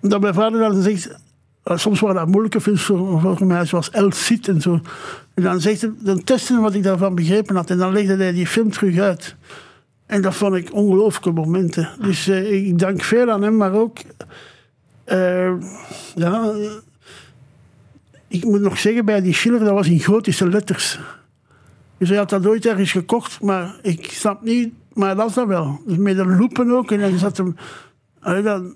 dat mijn vader dan zegt, eh, soms waren dat moeilijke films voor, mij, zoals El Cid en zo. En dan, zegt hij, dan testte wat ik daarvan begrepen had. En dan legde hij die film terug uit. En dat vond ik ongelooflijke momenten. Dus uh, ik dank veel aan hem, maar ook... Uh, ja, ik moet nog zeggen, bij die Schiller, dat was in gotische letters. Dus hij had dat ooit ergens gekocht, maar ik snap niet... Maar dat was dat wel. Dus met een loepen ook. En dan zat hem... Dan,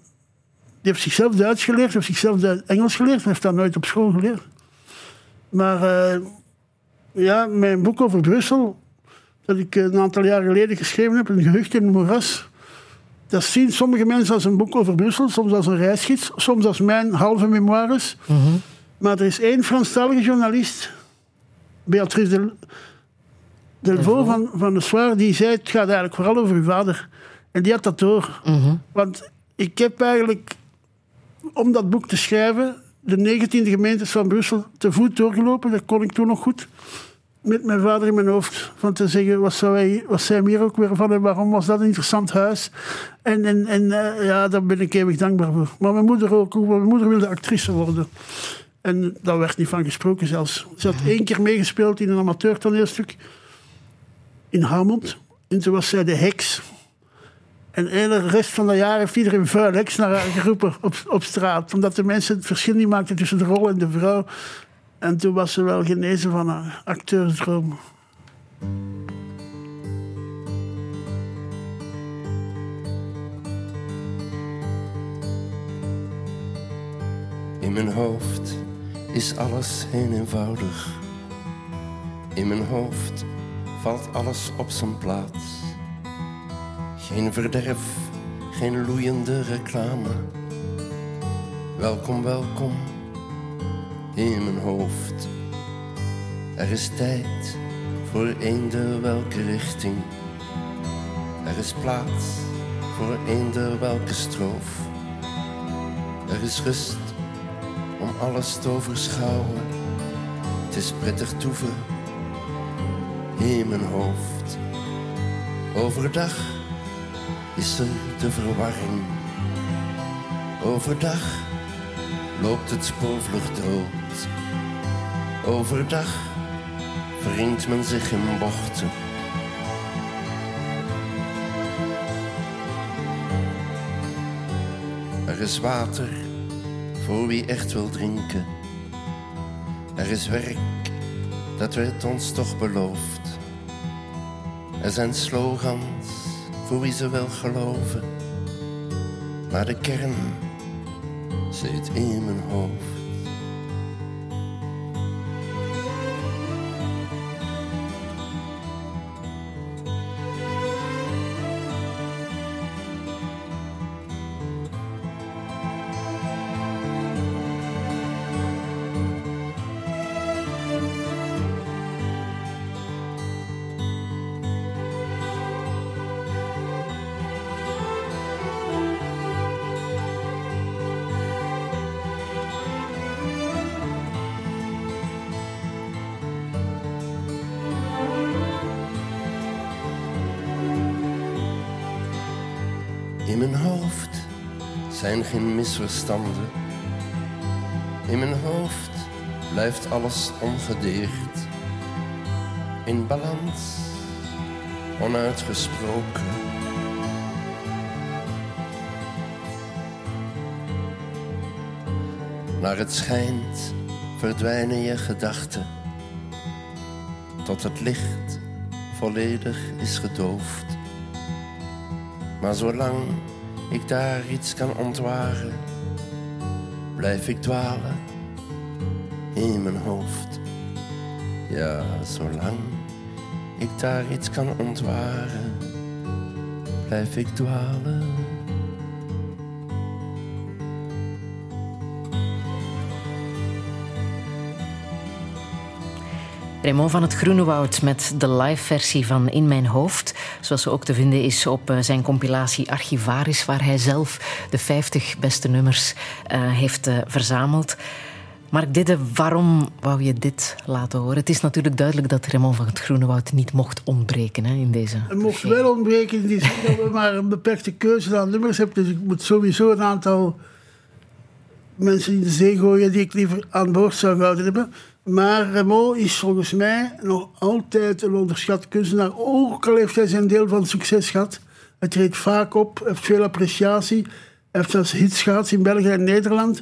heeft zichzelf Duits geleerd, heeft zichzelf Engels geleerd. Hij heeft dat nooit op school geleerd. Maar uh, ja, mijn boek over Brussel dat ik een aantal jaar geleden geschreven heb, Een gehucht in het moeras. Dat zien sommige mensen als een boek over Brussel, soms als een reisgids, soms als mijn halve memoires. Mm Maar er is één Franstalige journalist, Beatrice Del, Delvaux van, van de Soir, die zei: Het gaat eigenlijk vooral over uw vader. En die had dat door. Mhm. Want ik heb eigenlijk, om dat boek te schrijven, de 19e gemeentes van Brussel te voet doorgelopen. Dat kon ik toen nog goed met mijn vader in mijn hoofd. Van te zeggen, wat, zou hij, wat zei hier ook weer van en waarom was dat een interessant huis? En, en, uh, ja, daar ben ik eeuwig dankbaar voor. Maar mijn moeder ook. Mijn moeder wilde actrice worden. En daar werd niet van gesproken zelfs. Ze had één keer meegespeeld in een amateurtoneelstuk in Hamond. En toen was zij de heks. En de rest van het jaar heeft iedereen vuil heks naar haar geroepen op, op straat. Omdat de mensen het verschil niet maakten tussen de rol en de vrouw. En toen was ze wel genezen van een acteursdroom. In mijn hoofd is alles heel eenvoudig. In mijn hoofd valt alles op zijn plaats. Geen verderf, geen loeiende reclame. Welkom, welkom in mijn hoofd. Er is tijd voor eender welke richting. Er is plaats voor eender welke stroof. Er is rust om alles te overschouwen. Het is prettig toeven in mijn hoofd. Overdag is er de verwarring. Overdag loopt het spoorvlucht dood. Overdag wringt men zich in bochten. Er is water voor wie echt wil drinken. Er is werk, dat werd ons toch beloofd. Er zijn slogans voor wie ze wel geloven. Maar de kern zit in mijn hoofd. Geen misverstanden. In mijn hoofd blijft alles ongedeerd. In balans, onuitgesproken. Naar het schijnt verdwijnen je gedachten. Tot het licht volledig is gedoofd. Maar zolang ik daar iets kan ontwaren, blijf ik dwalen in mijn hoofd. Ja, zolang ik daar iets kan ontwaren, blijf ik dwalen. Raymond van het Groenewoud met de live versie van In Mijn Hoofd. Zoals ze ook te vinden is op eh, zijn compilatie Archivaris, waar hij zelf de 50 beste nummers uh, heeft uh, verzameld. Mark Didde, waarom wou je dit laten horen? Het is natuurlijk duidelijk dat Raymond van het Groenewoud niet mocht ontbreken hè, in deze. Het mocht wel ontbreken in die zin dat we maar een beperkte keuze aan nummers hebben. Dus ik moet sowieso een aantal mensen in de zee gooien die ik liever aan boord zou houden hebben. Maar Rameau is volgens mij nog altijd een onderschat kunstenaar. Ook al heeft hij zijn deel van succes gehad. Hij treedt vaak op, heeft veel appreciatie. Hij heeft zelfs hits gehad in België en Nederland.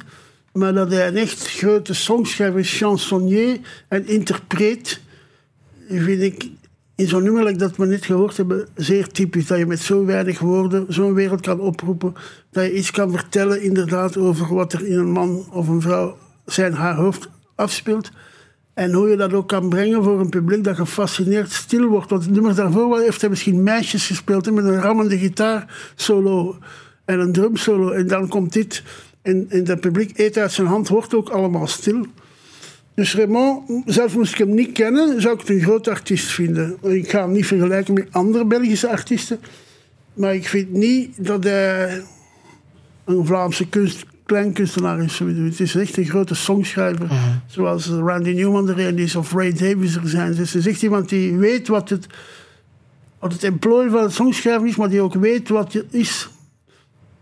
Maar dat hij een echt grote songschrijver chansonnier en interpreet, vind ik in zo'n nummer dat we net gehoord hebben zeer typisch. Dat je met zo weinig woorden zo'n wereld kan oproepen. Dat je iets kan vertellen inderdaad over wat er in een man of een vrouw zijn haar hoofd afspeelt. En hoe je dat ook kan brengen voor een publiek dat gefascineerd stil wordt. Want het nummer daarvoor heeft hij misschien meisjes gespeeld met een rammende gitaar solo en een drum solo. En dan komt dit. En, en dat publiek eet uit zijn hand, wordt ook allemaal stil. Dus Raymond, zelf moest ik hem niet kennen, zou ik het een groot artiest vinden. Ik ga hem niet vergelijken met andere Belgische artiesten. Maar ik vind niet dat hij een Vlaamse kunst, kleinkunstenaar is. Het is echt een grote songschrijver. Uh-huh. Zoals Randy Newman erin is of Ray Davies er zijn. Dus het is echt iemand die weet wat het, wat het employ van het songschrijven is, maar die ook weet wat het is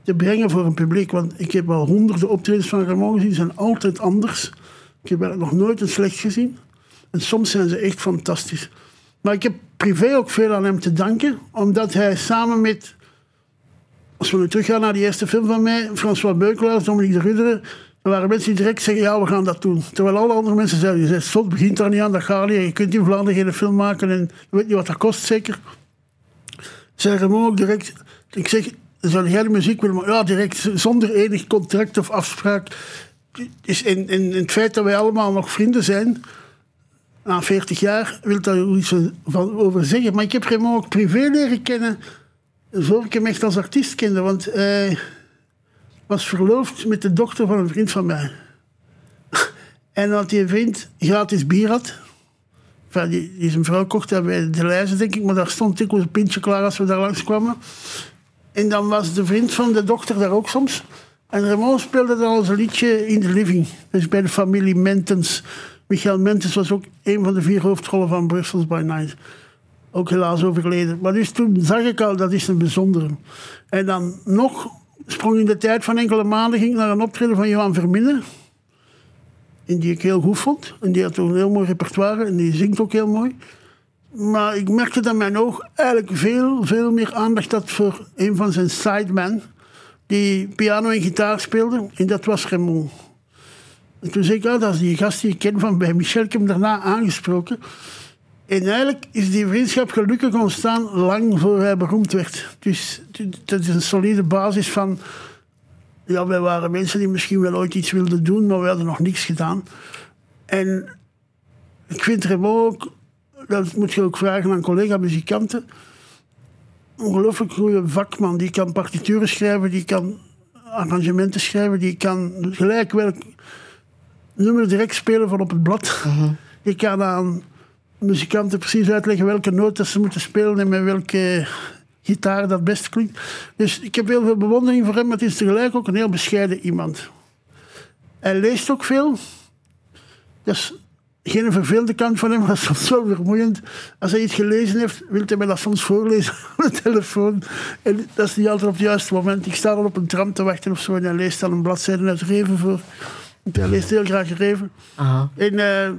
te brengen voor een publiek. Want ik heb al honderden optredens van Ramon gezien, die zijn altijd anders. Ik heb nog nooit een slecht gezien. En soms zijn ze echt fantastisch. Maar ik heb privé ook veel aan hem te danken, omdat hij samen met als we nu teruggaan naar die eerste film van mij, François Beukelaar, Dominique de Rudderen, er waren mensen die direct zeggen, ja, we gaan dat doen. Terwijl alle andere mensen zeiden, je zegt, slot begint daar niet aan, dat gaat niet. Je kunt in Vlaanderen geen film maken en je weet niet wat dat kost, zeker. Zei Ramon ook direct, ik zeg, zou jij de muziek willen maken? Ja, direct, zonder enig contract of afspraak. Is in, in, in het feit dat wij allemaal nog vrienden zijn, na 40 jaar, wil daar iets van over zeggen. Maar ik heb Raymond ook privé leren kennen voor ik hem echt als artiest kende. Want hij was verloofd met de dochter van een vriend van mij. en dat die vriend gratis bier had. Die, die zijn vrouw kocht bij de lijzen, denk ik. Maar daar stond dikwijls een pintje klaar als we daar langs kwamen. En dan was de vriend van de dochter daar ook soms. En Raymond speelde dan als liedje in de living. Dus bij de familie Mentens. Michael Mentens was ook een van de vier hoofdrollen van Brussels by Night. Ook helaas overleden. Maar dus toen zag ik al, dat is een bijzondere. En dan nog sprong in de tijd van enkele maanden ging naar een optreden van Johan Verminnen. En die ik heel goed vond. En die had een heel mooi repertoire en die zingt ook heel mooi. Maar ik merkte dat mijn oog eigenlijk veel, veel meer aandacht had voor een van zijn sidemen. Die piano en gitaar speelde. En dat was Raymond. En toen zei ik, dat is die gast die ik ken van bij Michel. Ik heb hem daarna aangesproken. En eigenlijk is die vriendschap gelukkig ontstaan lang voor hij beroemd werd. Dus dat is een solide basis van... Ja, wij waren mensen die misschien wel ooit iets wilden doen, maar we hadden nog niks gedaan. En ik vind hem ook, dat moet je ook vragen aan collega-muzikanten, ongelooflijk goede vakman. Die kan partituren schrijven, die kan arrangementen schrijven, die kan gelijk welk nummer direct spelen van op het blad. Uh Die kan aan muzikanten precies uitleggen welke noten ze moeten spelen en met welke gitaar dat best klinkt. Dus ik heb heel veel bewondering voor hem, maar het is tegelijk ook een heel bescheiden iemand. Hij leest ook veel. Dat is geen vervelende kant van hem, maar soms wel vermoeiend. Als hij iets gelezen heeft, wil hij mij dat soms voorlezen op de telefoon. En dat is niet altijd op het juiste moment. Ik sta dan op een tram te wachten of zo en hij leest dan een bladzijde uit Reven voor. Hij leest heel graag Reven. Aha. En... Uh,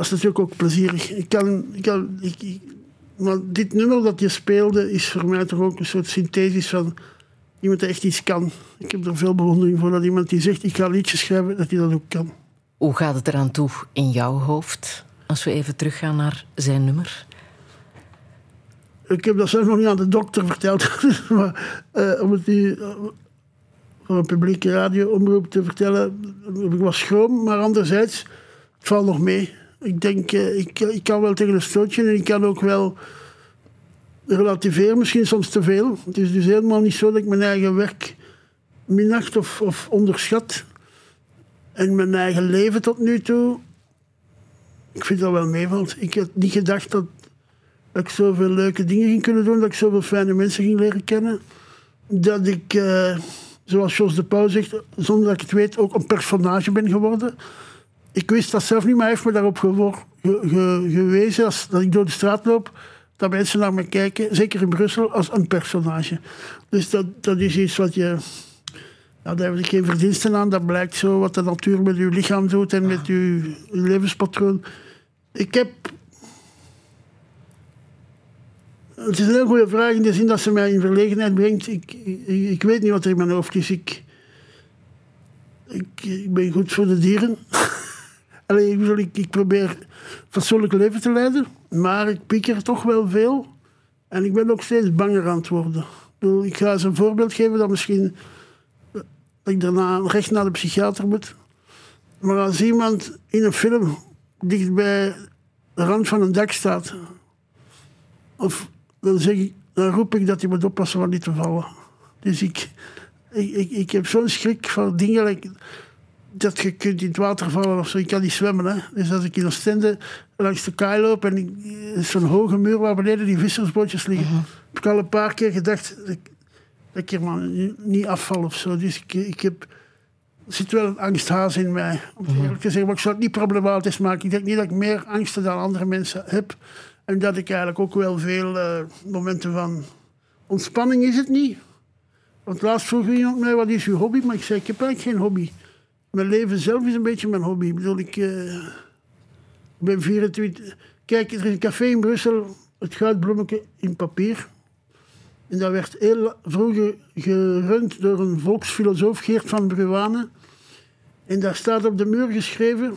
dat is natuurlijk ook plezierig. Ik kan, ik kan, ik, maar dit nummer dat je speelde is voor mij toch ook een soort synthesis van iemand die echt iets kan. Ik heb er veel bewondering voor dat iemand die zegt ik ga liedjes schrijven, dat hij dat ook kan. Hoe gaat het eraan toe in jouw hoofd, als we even teruggaan naar zijn nummer? Ik heb dat zelf nog niet aan de dokter verteld, maar uh, om het nu uh, voor een publieke radioomroep te vertellen, ik was schroom, maar anderzijds, het valt nog mee. Ik denk, eh, ik, ik kan wel tegen een stootje en ik kan ook wel relativeren, misschien soms te veel. Het is dus helemaal niet zo dat ik mijn eigen werk minacht of, of onderschat. En mijn eigen leven tot nu toe ik vind dat wel meevalt. Ik had niet gedacht dat, ik zoveel leuke dingen ging kunnen doen, dat ik zoveel fijne mensen ging leren kennen. Dat ik, eh, zoals Jos de Pauw zegt, zonder dat ik het weet, ook een personage ben geworden. Ik wist dat zelf niet, maar hij heeft me daarop gewo- ge- ge- gewezen als dat ik door de straat loop, dat mensen naar me kijken, zeker in Brussel, als een personage. Dus dat, dat is iets wat je. Ja, daar heb ik geen verdiensten aan. Dat blijkt zo wat de natuur met uw lichaam doet en met uw, levenspatroon. Ik heb. Het is een heel goede vraag in de zin dat ze mij in verlegenheid brengt. Ik, ik, weet niet wat er in mijn hoofd is. Ik, ik ben goed voor de dieren. Allee, ik, ik, ik probeer fatsoenlijk leven te leiden, maar ik pieker toch wel veel. En ik ben ook steeds banger aan het worden. Ik, ga eens een voorbeeld geven dat misschien dat ik daarna recht naar de psychiater moet. Maar als iemand in een film dicht bij de rand van een dak staat, of dan, zeg ik, dan roep ik dat hij moet oppassen van niet te vallen. Dus ik, ik, ik, heb zo'n schrik van dingen dat je kunt in het water vallen of zo. Ik kan niet zwemmen. Hè. Dus als ik in Oostende langs de kaai loop en ik- is zo'n hoge muur waar beneden die vissersbootjes liggen, heb ik al een paar keer gedacht dat ik, dat ik er maar niet afval of zo. Dus ik, ik heb, er zit wel een angsthaas in mij, om het eerlijk te zeggen. Maar ik zou het niet problematisch maken. Ik denk niet dat ik meer angsten dan andere mensen heb. En dat ik eigenlijk ook wel veel eh, momenten van ontspanning is het niet. Want laatst vroeg iemand mij, wat is uw hobby? Maar ik zei, ik heb eigenlijk geen hobby. Mijn leven zelf is een beetje mijn hobby. Ik bedoel, ik, eh, ben 24... Kijk, er is een café in Brussel, het Goudbloemetje in papier. En dat werd heel vroeger gerund door een volksfilosoof, Geert van Bruwanen. En daar staat op de muur geschreven,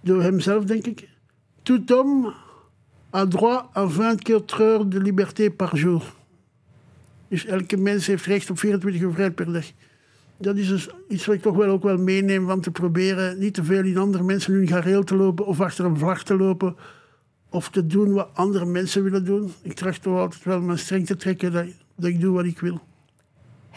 door hemzelf denk ik... Tout homme a droit à 24 heures de liberté par jour. Dus elke mens heeft recht op 24 uur vrijheid per dag. Dat is dus iets wat ik toch wel ook wel meeneem van te proberen niet te veel in andere mensen hun gareel te lopen of achter een vlag te lopen of te doen wat andere mensen willen doen. Ik tracht toch altijd wel mijn streng te trekken dat, dat ik doe wat ik wil.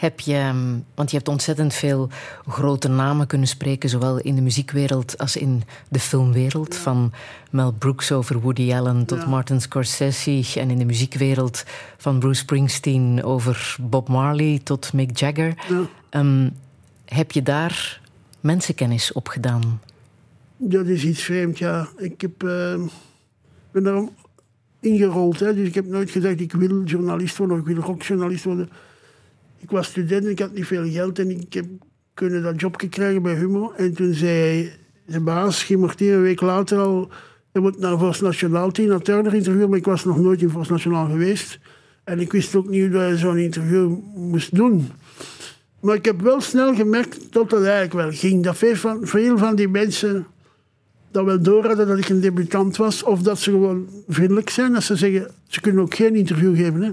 Heb je, ehm, want je hebt ontzettend veel grote namen kunnen spreken, zowel in de muziekwereld als in de filmwereld. Van Mel Brooks over Woody Allen tot Ja. Martin Scorsese. En in de muziekwereld van Bruce Springsteen over Bob Marley tot Mick Jagger. Ja. Ehm, heb je daar mensenkennis opgedaan? Dat is iets vreemd, ja. Ik heb, eh, ben daarom ingerold. Hè. Dus ik heb nooit gezegd, ik wil journalist worden of ik wil rockjournalist worden. Ik was student, ik had niet veel geld en ik heb kunnen dat jobje krijgen bij Humo. En toen zei de baas, Guy Martin, een week later al... Je moet naar Vos Nationaal, Tina Turner interviewen, maar ik was nog nooit in Vos Nationaal geweest. En ik wist ook niet hoe je zo'n interview moest doen. Maar ik heb wel snel gemerkt dat het eigenlijk wel ging. Dat veel van, veel van die mensen dat wel door hadden dat ik een debutant was. Of dat ze gewoon vriendelijk zijn. Dat ze zeggen, ze kunnen ook geen interview geven. Hè.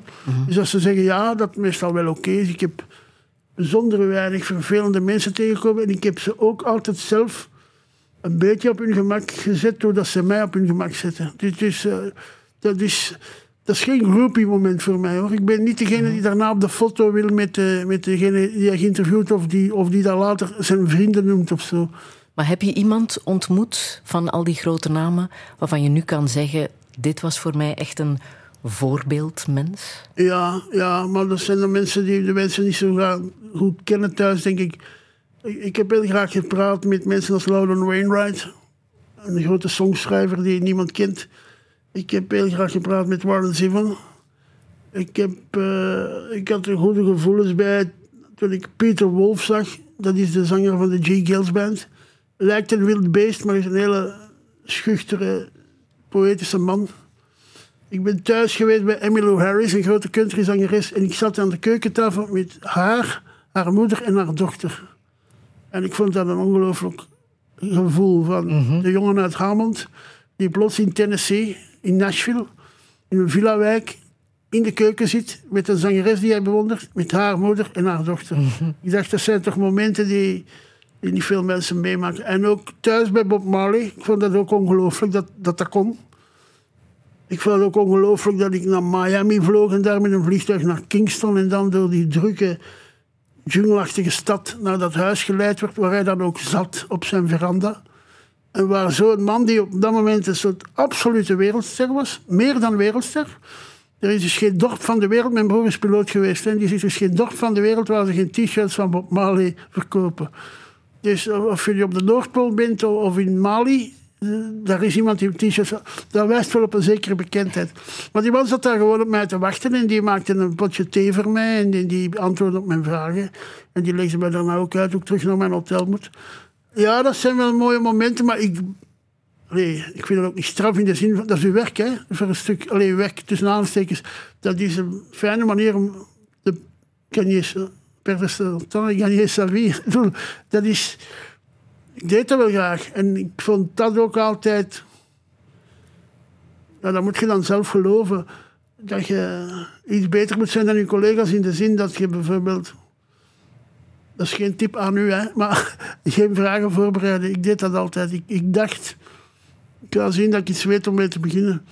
Dus als ze zeggen ja, dat meestal wel oké is. Ik heb bijzonder weinig vervelende mensen tegengekomen. En ik heb ze ook altijd zelf een beetje op hun gemak gezet. Doordat ze mij op hun gemak zetten. Is, eh, dat is... Dat is geen groupie moment voor mij hoor. Ik ben niet degene die daarna op de foto wil met, eh, met degene die hij geïnterviewd of die, of die dat later zijn vrienden noemt of zo. Maar heb je iemand ontmoet van al die grote namen waarvan je nu kan zeggen: dit was voor mij echt een voorbeeldmens? Ja, ja, maar dat zijn de mensen die de mensen niet zo goed kennen thuis, denk ik. Ik, ik heb heel graag gepraat met mensen als Loudon Wainwright, een grote songschrijver die niemand kent. Ik heb heel graag gepraat met Warren Zevon. Ik, heb, eh, ik had er goede gevoelens bij toen ik Peter Wolf zag. Dat is de zanger van de G. Gills Band. Lijkt een wild beest, maar is een hele schuchtere, poëtische man. Ik ben thuis geweest bij Emmylou Harris, een grote countryzangeres. En ik zat aan de keukentafel met haar, haar moeder en haar dochter. En ik vond dat een ongelooflijk gevoel van de jongen uit Hammond... die plots in Tennessee, in Nashville, in een villa-wijk... in de keuken zit met een zangeres die hij bewondert... met haar moeder en haar dochter. Ik dacht, dat zijn toch momenten die, die niet veel mensen meemaken. En ook thuis bij Bob Marley. Ik vond dat ook ongelooflijk dat dat, dat kon. Ik vond het ook ongelooflijk dat ik naar Miami vloog en daar met een vliegtuig naar Kingston en dan door die drukke, jungleachtige stad naar dat huis geleid werd waar hij dan ook zat op zijn veranda. En waar zo'n man die op dat moment een soort absolute wereldster was, meer dan wereldster. Er is dus geen dorp van de wereld, mijn broer is piloot geweest, en die zegt dus geen dorp van de wereld waar ze geen t-shirts van Bob Marley verkopen. Dus of je op de Noordpool bent of in Mali, eh, daar is iemand die een t-shirt... Dat wijst wel op een zekere bekendheid. Maar die man zat daar gewoon op mij te wachten en die maakte een potje thee voor mij en die, antwoordde op mijn vragen. En die legde mij daarna ook uit hoe ik terug naar mijn hotel moet. Ja, dat zijn wel mooie momenten, maar ik... Nee, ik vind dat ook niet straf in de zin van... Dat is uw werk, hè. Voor een stuk... Alleen werk, tussen aanstekens. Dat is een fijne manier om de... Gagner, perdre son temps, gagner sa vie. Ik bedoel, Dat is... Ik deed dat wel graag. En ik vond dat ook altijd... Nou, dat moet je dan zelf geloven. Dat je iets beter moet zijn dan je collega's in de zin dat je bijvoorbeeld... Dat is geen tip aan u, hè, maar geen vragen voorbereiden. Ik deed dat altijd. Ik, ik dacht, ik ga zien dat ik iets weet om mee te beginnen.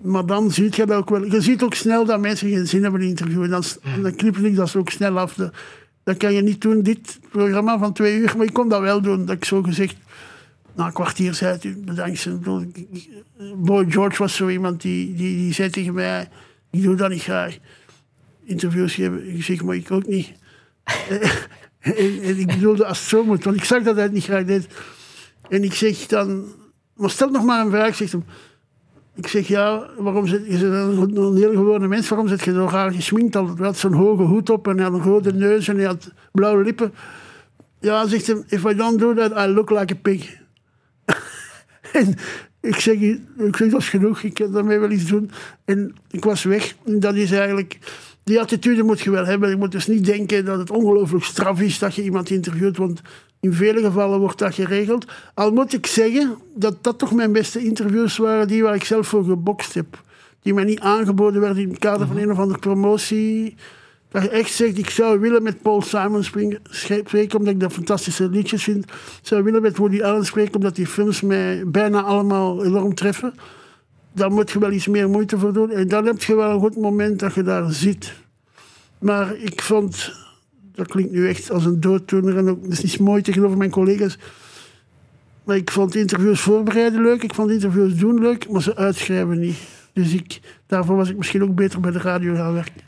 Maar dan zie je dat ook wel. Je ziet ook snel dat mensen geen zin hebben in interview. En dan, en dan knippen ik dat ook snel af. Dat, dat kan je niet doen, dit programma van twee uur. Maar ik kon dat wel doen. Dat ik zo gezegd, na een kwartier zei het, u bedankt. Boy George was zo iemand die, die, die zei tegen mij, ik doe dat niet graag. Interviews geven. Ik zeg, maar ik ook niet. En, en ik bedoelde als het zo moet, want ik zag dat hij het niet graag deed. En ik zeg dan, maar stel nog maar een vraag, zegt hem. Ik zeg, ja, waarom zit je een, heel gewone mens, waarom zit je zo raar gesminkt? Hij had zo'n hoge hoed op en hij had een grote neus en hij had blauwe lippen. Ja, zegt hem, if I don't do that, I look like a pig. en ik zeg, ik zeg, dat is genoeg, ik kan daarmee wel iets doen. En ik was weg. En dat is eigenlijk... Die attitude moet je wel hebben. Je moet dus niet denken dat het ongelooflijk straf is dat je iemand interviewt, want in vele gevallen wordt dat geregeld. Al moet ik zeggen dat dat toch mijn beste interviews waren, die waar ik zelf voor gebokst heb. Die mij niet aangeboden werden in het kader van een of andere promotie. Dat je echt zegt, ik zou willen met Paul Simon spreken, omdat ik dat fantastische liedjes vind. Ik zou willen met Woody Allen spreken, omdat die films mij bijna allemaal enorm treffen. Daar moet je wel iets meer moeite voor doen. En dan heb je wel een goed moment dat je daar zit. Maar ik vond, dat klinkt nu echt als een dooddoener en ook, is niet mooi tegenover mijn collega's. Maar ik vond interviews voorbereiden leuk, ik vond interviews doen leuk, maar ze uitschrijven niet. Dus ik, daarvoor was ik misschien ook beter bij de radio gaan werken.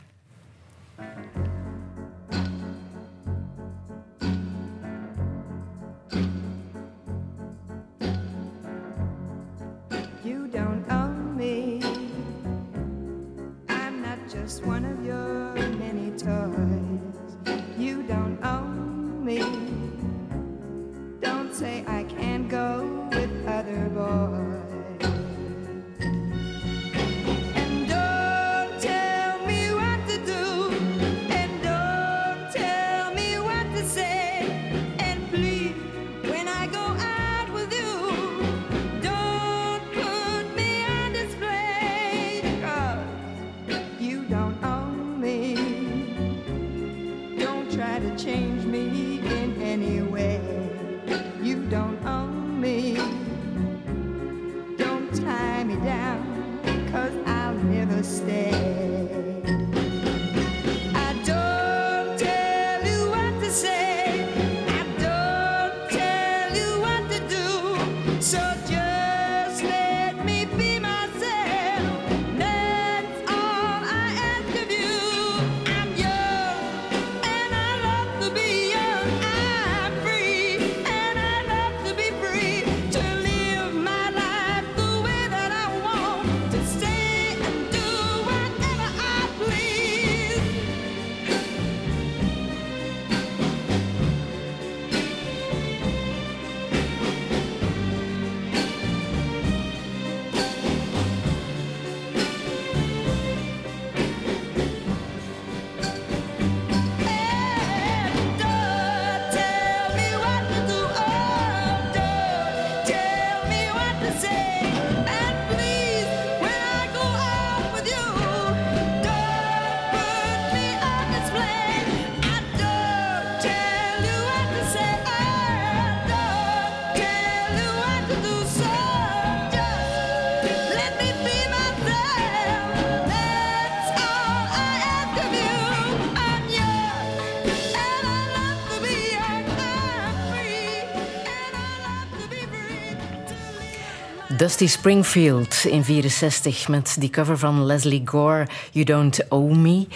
Dusty Springfield in 64 met die cover van Leslie Gore, You Don't Owe Me.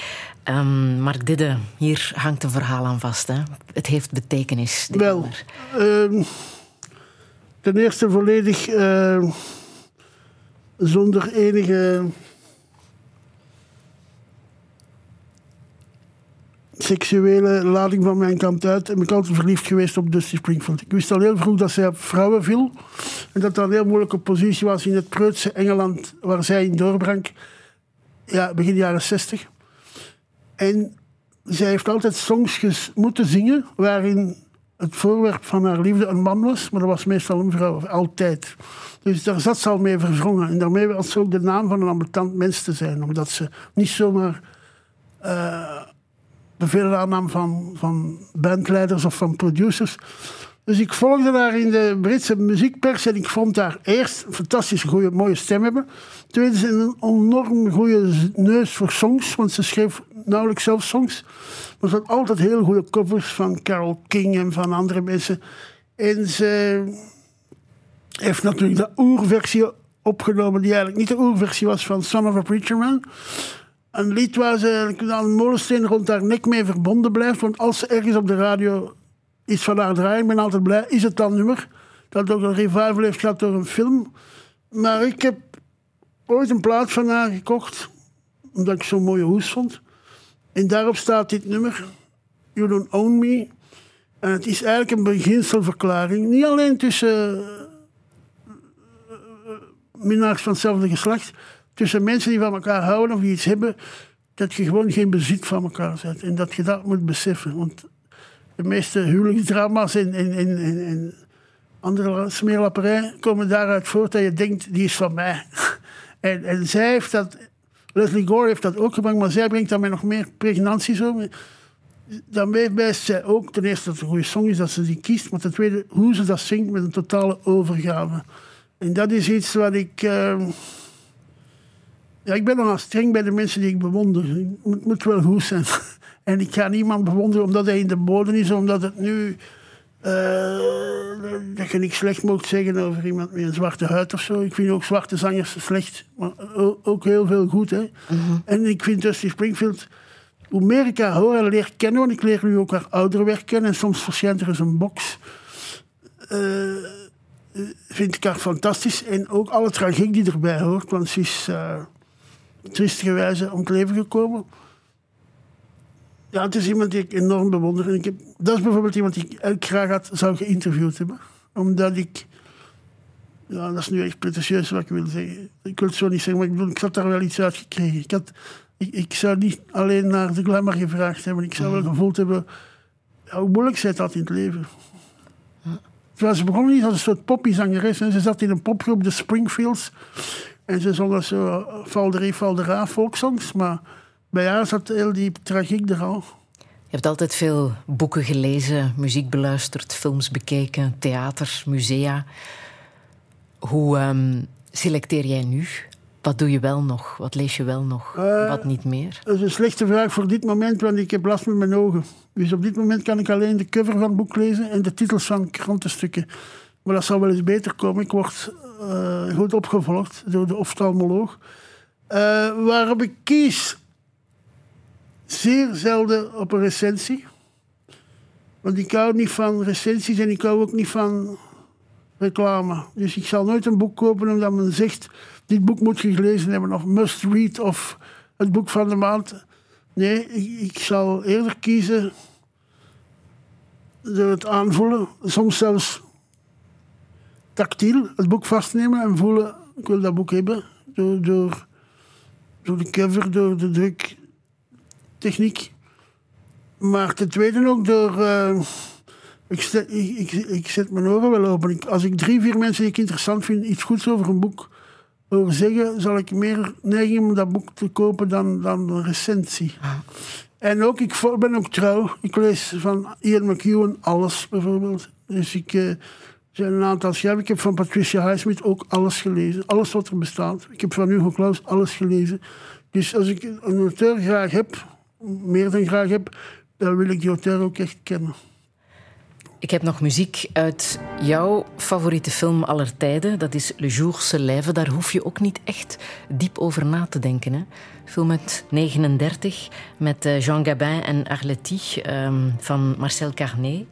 Ehm, Mark Didde, hier hangt een verhaal aan vast. Hè? Het heeft betekenis. dit Wel, ehm, ten eerste volledig eh, zonder enige seksuele lading van mijn kant uit. En ben ik altijd verliefd geweest op Dusty Springfield. Ik wist al heel vroeg dat zij op vrouwen viel. En dat dat een heel moeilijke positie was in het preutse Engeland waar zij in doorbrank. Ja, begin jaren 60. En zij heeft altijd songs moeten zingen waarin het voorwerp van haar liefde een man was, maar dat was meestal een vrouw, altijd. Dus daar zat ze al mee verwrongen. En daarmee was ze ook de naam van een ambetant mens te zijn, omdat ze niet zomaar eh, bevelen aannam van, van bandleiders of van producers. Dus ik volgde haar in de Britse muziekpers en ik vond haar eerst een fantastisch goede, mooie stem hebben. Tweede, een enorm goede neus voor songs, want ze schreef nauwelijks zelf songs. Maar ze had altijd heel goede covers van Carole King en van andere mensen. En ze heeft natuurlijk de oerversie opgenomen, die eigenlijk niet de oerversie was van Son of a Preacher Man. Een lied waar ze eigenlijk aan een molensteen rond haar nek mee verbonden blijft. Want als ze ergens op de radio iets van haar draaien, ik ben altijd blij, is het dan nummer. Dat ook een revival heeft gehad door een film. Maar ik heb ooit een plaat van haar gekocht, omdat ik zo'n mooie hoes vond. En daarop staat dit nummer, You Don't Own Me. En het is eigenlijk een beginselverklaring. Niet alleen tussen eh, minnaars van hetzelfde geslacht. Tussen mensen die van elkaar houden of die iets hebben. Dat je gewoon geen bezit van elkaar bent. En dat je dat moet beseffen. Want de meeste huwelijksdrama's en, andere smeerlapperij komen daaruit voort dat je denkt, die is van mij. En, en zij heeft dat, Leslie Gore heeft dat ook gebracht, maar zij brengt daarmee nog meer pregnantie zo. Daarmee wijst zij ook ten eerste dat het een goede song is dat ze die kiest, maar ten tweede hoe ze dat zingt met een totale overgave. En dat is iets wat ik. eh, ja, ik ben nogal streng bij de mensen die ik bewonder. Het moet, moet wel goed zijn. En ik ga niemand bewonderen omdat hij in de bodem is, omdat het nu. eh, dat je niks slecht mocht zeggen over iemand met een zwarte huid of zo. Ik vind ook zwarte zangers slecht, maar ook heel veel goed. Hè? En ik vind Dusty Springfield. Hoe meer ik haar hoor en leer kennen, want ik leer nu ook haar ouderwerk kennen en soms verschijnt er eens een box. eh, vind ik haar fantastisch. En ook alle tragiek die erbij hoort, want ze is uh, triestigerwijze om het leven gekomen. Ja, het is iemand die ik enorm bewonder. En ik heb, dat is bijvoorbeeld iemand die ik graag had, zou geïnterviewd hebben. Omdat ik... Ja, dat is nu echt pretentieus wat ik wil zeggen. Ik wil het zo niet zeggen, maar ik bedoel, ik had daar wel iets uit gekregen. Ik, had, ik, ik zou niet alleen naar de glamour gevraagd hebben. Ik zou wel gevoeld hebben ja, hoe moeilijk zij het had in het leven. Terwijl ze begon niet als een soort. En ze zat in een popgroep, de Springfields. En ze zongen zo Valderie, Valdera, volkssongs. Maar bij haar zat heel die tragiek er al. Je hebt altijd veel boeken gelezen, muziek beluisterd, films bekeken, theater, musea. Hoe ehm, selecteer jij nu? Wat doe je wel nog? Wat lees je wel nog? Eh, Wat niet meer? Dat is een slechte vraag voor dit moment, want ik heb last met mijn ogen. Dus op dit moment kan ik alleen de cover van het boek lezen en de titels van krantenstukken. Maar dat zal wel eens beter komen. Ik word eh, goed opgevolgd door de oftalmoloog. Eh, waarop ik kies, zeer zelden op een recensie. Want ik hou niet van recensies en ik hou ook niet van reclame. Dus ik zal nooit een boek kopen omdat men zegt... dit boek moet je gelezen hebben of must read of het boek van de maand. Nee, ik, ik zal eerder kiezen door het aanvoelen. Soms zelfs tactiel het boek vastnemen en voelen... ik wil dat boek hebben. Door, door, door de cover, door de druktechniek. Maar ten tweede ook door... eh, ik, zet, ik, ik, ik zet mijn ogen wel open. Ik- als ik drie, vier mensen die ik interessant vind iets goeds over een boek horen zeggen, zal ik meer neiging om dat boek te kopen dan, dan een recensie. En ook, ik ben ook trouw. Ik lees van Ian McEwan alles, bijvoorbeeld. Dus ik... eh, zijn een aantal schrijvers. Ik heb van Patricia Highsmith ook alles gelezen. Alles wat er bestaat. Ik heb van Hugo Claus alles gelezen. Dus als ik een auteur graag heb, meer dan graag heb, dan wil ik die auteur ook echt kennen. Ik heb nog muziek uit jouw favoriete film aller tijden. Dat is Le Jour se lève. Daar hoef je ook niet echt diep over na te denken. Hè? Film uit 39 met eh, Jean Gabin en Arletty ehm, van Marcel Carnet.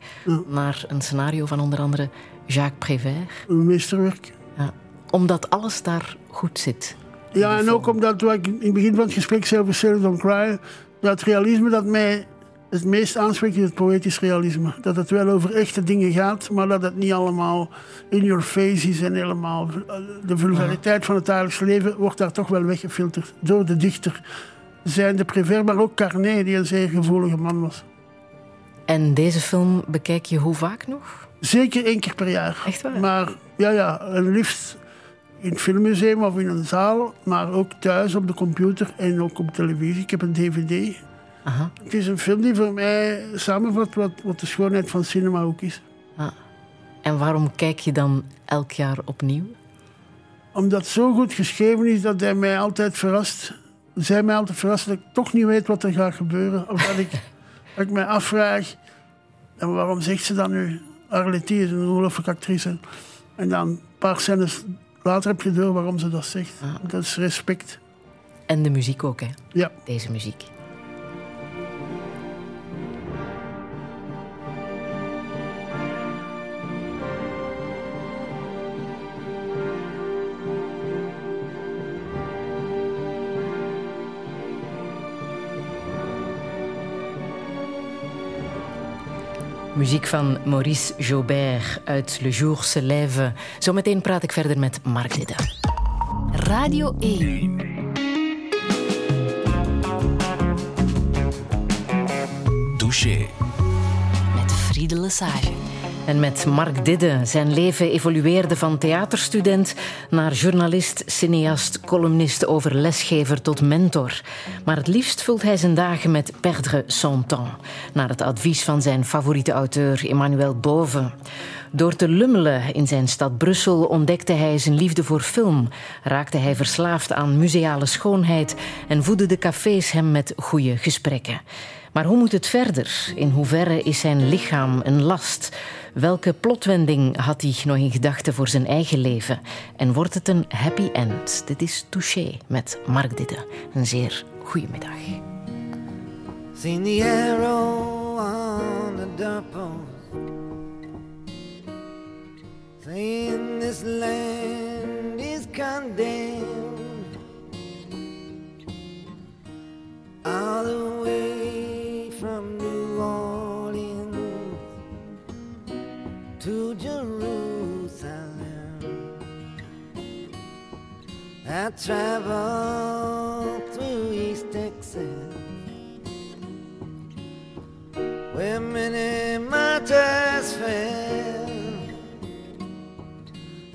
Naar een scenario van onder andere Jacques Prévert. Een meesterwerk. Ja. Omdat alles daar goed zit. Ja, en ook omdat wat ik in het begin van het gesprek zei over Sailor Don't Cry, dat realisme dat mij het meest aanspreekt is het poëtisch realisme. Dat het wel over echte dingen gaat, maar dat het niet allemaal in your face is en helemaal... De vulgariteit van het dagelijks leven wordt daar toch wel weggefilterd door de dichter. Zijn de Prévert, maar ook Carnet, die een zeer gevoelige man was. En deze film bekijk je hoe vaak nog? Zeker één keer per jaar. Echt waar? Maar ja, ja, en liefst in het filmmuseum of in een zaal, maar ook thuis op de computer en ook op televisie. Ik heb een dvd. Aha. Het is een film die voor mij samenvat wat, wat de schoonheid van cinema ook is. Ah. En waarom kijk je dan elk jaar opnieuw? Omdat het zo goed geschreven is dat hij mij altijd verrast. Zij mij altijd verrast dat ik toch niet weet wat er gaat gebeuren. Of dat ik, dat ik mij afvraag, en waarom zegt ze dat nu? Arletty is een ongelooflijke actrice. En dan een paar scènes later heb je door waarom ze dat zegt. Dat is respect. En de muziek ook, hè? Ja. Deze muziek. Muziek van Maurice Jaubert uit Le Jour se lève. Zometeen praat ik verder met Mark Didde. Radio 1. Douche. Met Friede Lesage. En met Mark Didde. Zijn leven evolueerde van theaterstudent naar journalist, cineast, columnist over lesgever tot mentor. Maar het liefst vult hij zijn dagen met perdre son temps. Naar het advies van zijn favoriete auteur Emmanuel Bove. Door te lummelen in zijn stad Brussel ontdekte hij zijn liefde voor film. Raakte hij verslaafd aan museale schoonheid en voedde de cafés hem met goede gesprekken. Maar hoe moet het verder? In hoeverre is zijn lichaam een last? Welke plotwending had hij nog in gedachten voor zijn eigen leven? En wordt het een happy end? Dit is Touché met Mark Didde. Een zeer goede middag. Seen the the this land is condemned All from to Jerusalem. I traveled through East Texas where many martyrs fell,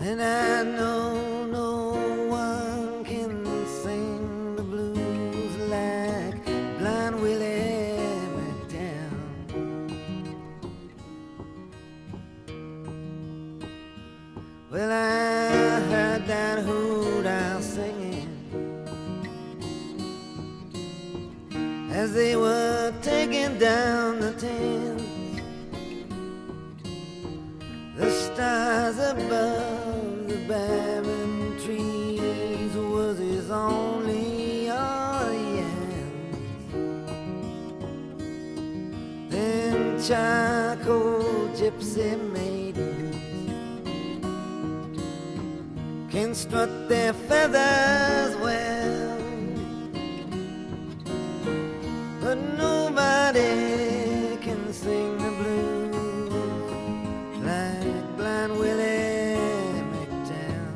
and I know no Well, I heard that hoot owl singing as they were taking down the tent. The stars above the barren trees was his only audience. Then charcoal gypsy maidens can strut their feathers well. But nobody can sing the blues like Blind Willie McDowell.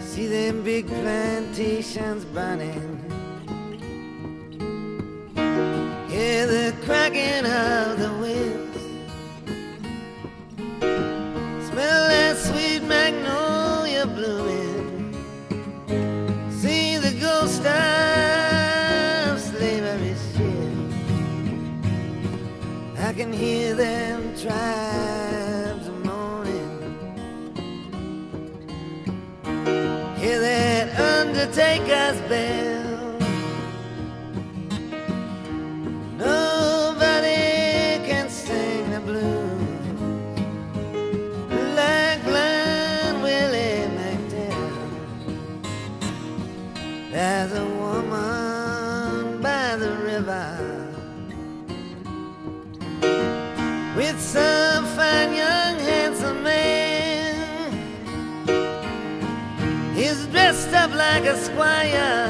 See them big plantations burning. Hear the cracking of the whips. Magnolia blooming. See the ghost of slavery ship. I can hear them tribes moaning. Hear that undertaker's bell. esquire.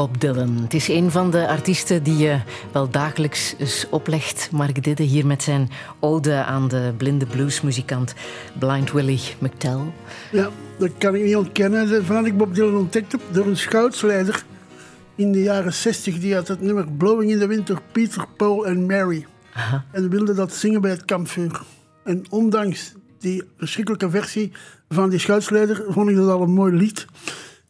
Bob Dylan. Het is een van de artiesten die je wel dagelijks oplegt. Mark Didde hier met zijn ode aan de blinde bluesmuzikant Blind Willie McTell. Ja, dat kan ik niet ontkennen. Vanaf ik Bob Dylan ontdekt heb door een schoutsleider in de jaren 60. Die had het nummer Blowing in the Wind door Peter, Paul en Mary. Aha. En wilde dat zingen bij het kampvuur. En ondanks die verschrikkelijke versie van die schoutsleider vond ik dat al een mooi lied.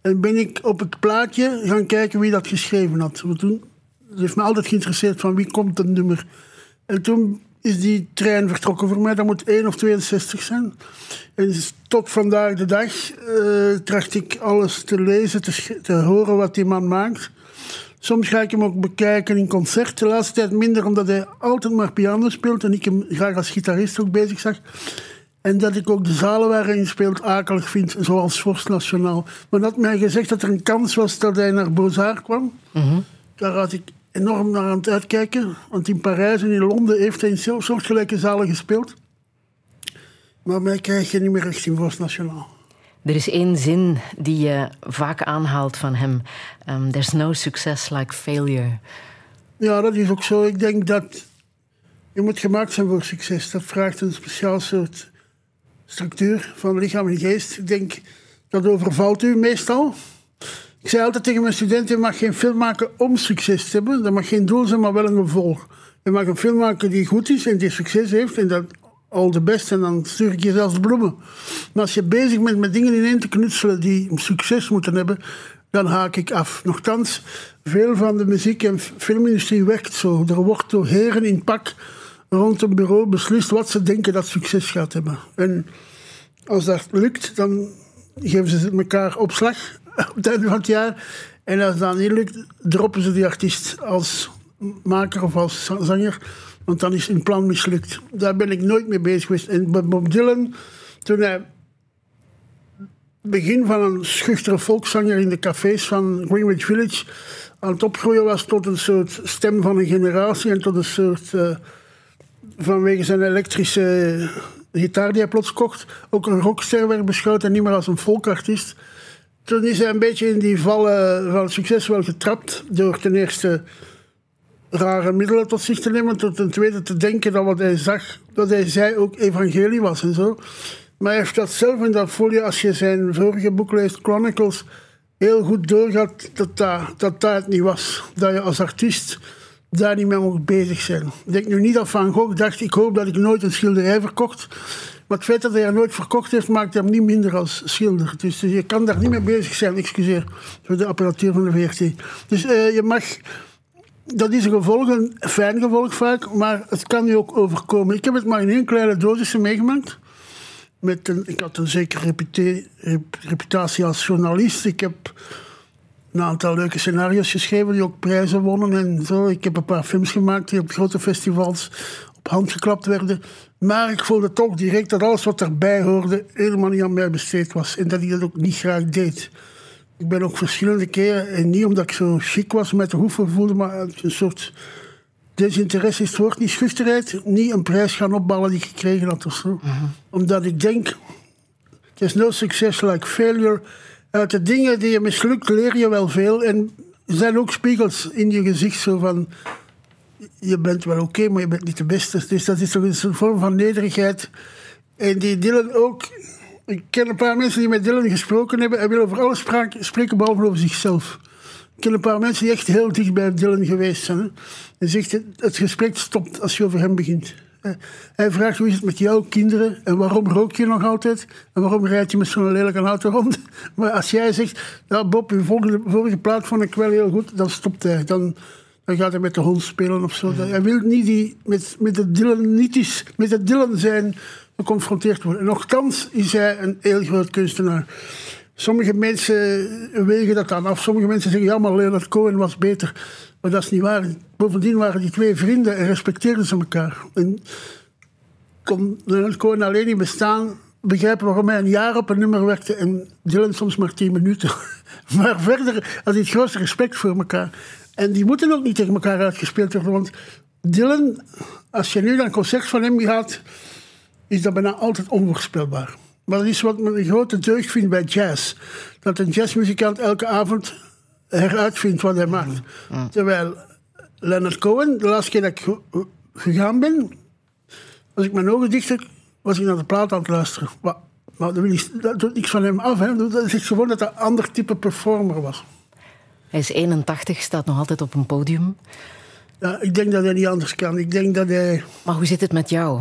En ben ik op het plaatje gaan kijken wie dat geschreven had. Want toen het heeft me altijd geïnteresseerd van wie komt dat nummer. En toen is die trein vertrokken voor mij. Dat moet 1 of 62 zijn. En tot vandaag de dag eh, tracht ik alles te lezen, te, te horen wat die man maakt. Soms ga ik hem ook bekijken in concert. De laatste tijd minder, omdat hij altijd maar piano speelt. En ik hem graag als gitarist ook bezig zag. En dat ik ook de zalen waar hij speelt akelig vind, zoals Vorst Nationaal. Maar dat mij gezegd dat er een kans was dat hij naar Beaux-Arts kwam. Daar had ik enorm naar aan het uitkijken. Want in Parijs en in Londen heeft hij in soortgelijke zalen gespeeld. Maar mij krijg je niet meer echt in Vorst Nationaal. Er is één zin die je vaak aanhaalt van hem. Um, There's no success like failure. Ja, dat is ook zo. Ik denk dat je moet gemaakt zijn voor succes. Dat vraagt een speciaal soort structuur van lichaam en geest. Ik denk dat overvalt u meestal. Ik zei altijd tegen mijn studenten: je mag geen film maken om succes te hebben. Dat mag geen doel zijn, maar wel een gevolg. Je mag een film maken die goed is en die succes heeft. En dat al de best. En dan stuur ik je zelfs bloemen. Maar als je bezig bent met dingen ineen te knutselen die succes moeten hebben, dan haak ik af. Nochtans, veel van de muziek- en filmindustrie werkt zo. Er wordt door heren in pak rond een bureau beslist wat ze denken dat succes gaat hebben. En als dat lukt, dan geven ze elkaar opslag op het einde van het jaar. En als dat niet lukt, droppen ze die artiest als maker of als za- zanger. Want dan is hun plan mislukt. Daar ben ik nooit mee bezig geweest. En Bob Dylan, toen hij begin van een schuchtere volkszanger in de cafés van Greenwich Village aan het opgroeien was tot een soort stem van een generatie en tot een soort, eh, vanwege zijn elektrische gitaar die hij plots kocht, ook een rockster werd beschouwd en niet meer als een folkartiest. Toen is hij een beetje in die vallen van succes wel getrapt door ten eerste rare middelen tot zich te nemen. Tot ten tweede te denken dat wat hij zag, dat hij zei ook evangelie was en zo. Maar hij heeft dat zelf in dat folie, als je zijn vorige boek leest, Chronicles, heel goed doorgaat dat dat, dat, dat het niet was. Dat je als artiest daar niet mee mocht bezig zijn. Ik denk nu niet dat Van Gogh dacht, ik hoop dat ik nooit een schilderij verkocht. Maar het feit dat hij er nooit verkocht heeft, maakt hem niet minder als schilder. Dus je kan daar niet mee bezig zijn, excuseer, voor de apparatuur van de VRT. Dus eh, je mag... Dat is een gevolg, een fijn gevolg vaak, maar het kan je ook overkomen. Ik heb het maar in één kleine dosis meegemaakt. Met een, ik had een zekere reputatie als journalist. Ik heb een aantal leuke scenario's geschreven die ook prijzen wonnen en zo. Ik heb een paar films gemaakt die op grote festivals op hand geklapt werden. Maar ik voelde toch direct dat alles wat erbij hoorde helemaal niet aan mij besteed was. En dat ik dat ook niet graag deed. Ik ben ook verschillende keren, en niet omdat ik zo chic was met de hoeven voelde, maar een soort desinteresse is het woord, niet schuchterheid, niet een prijs gaan opbouwen die ik gekregen had of zo. Omdat ik denk, there's no success like failure. Uit de dingen die je mislukt leer je wel veel. En er zijn ook spiegels in je gezicht zo van... Je bent wel oké, maar je bent niet de beste. Dus dat is toch een vorm van nederigheid. En die Dylan ook... Ik ken een paar mensen die met Dylan gesproken hebben. Hij wil over alles spreken, behalve over zichzelf. Ik ken een paar mensen die echt heel dicht bij Dylan geweest zijn. Hè. Hij zegt, het- het gesprek stopt als je over hem begint. Eh, Hij vraagt hoe is het met jouw kinderen en waarom rook je nog altijd en waarom rijd je met zo'n lelijke auto rond. Maar als jij zegt, ja Bob, uw volgende, vorige plaat vond ik wel heel goed, dan stopt hij. Dan, dan gaat hij met de hond spelen of zo. Hij wil niet die, met, met het Dylan, niet met het Dylan zijn geconfronteerd worden. En nochtans is hij een heel groot kunstenaar. Sommige mensen wegen dat dan af. Sommige mensen zeggen, ja, maar Leonard Cohen was beter. Maar dat is niet waar. Bovendien waren die twee vrienden en respecteerden ze elkaar. En kon Leonard Cohen alleen niet bestaan, begrijpen waarom hij een jaar op een nummer werkte en Dylan soms maar tien minuten. Maar verder had hij het grootste respect voor elkaar. En die moeten ook niet tegen elkaar uitgespeeld worden, want Dylan, als je nu naar een concert van hem gaat, is dat bijna altijd onvoorspelbaar. Maar dat is wat men een grote deugd vindt bij jazz. Dat een jazzmuzikant elke avond heruitvindt wat hij maakt. Terwijl Leonard Cohen, de laatste keer dat ik ge- gegaan ben, als ik mijn ogen dicht heb, was ik naar de plaat aan het luisteren. Maar, maar dat, dat doet niks van hem af. Hè. Dat is gewoon dat hij een ander type performer was. Hij is 81, staat nog altijd op een podium. Ja, ik denk dat hij niet anders kan. Ik denk dat hij... Maar hoe zit het met jou?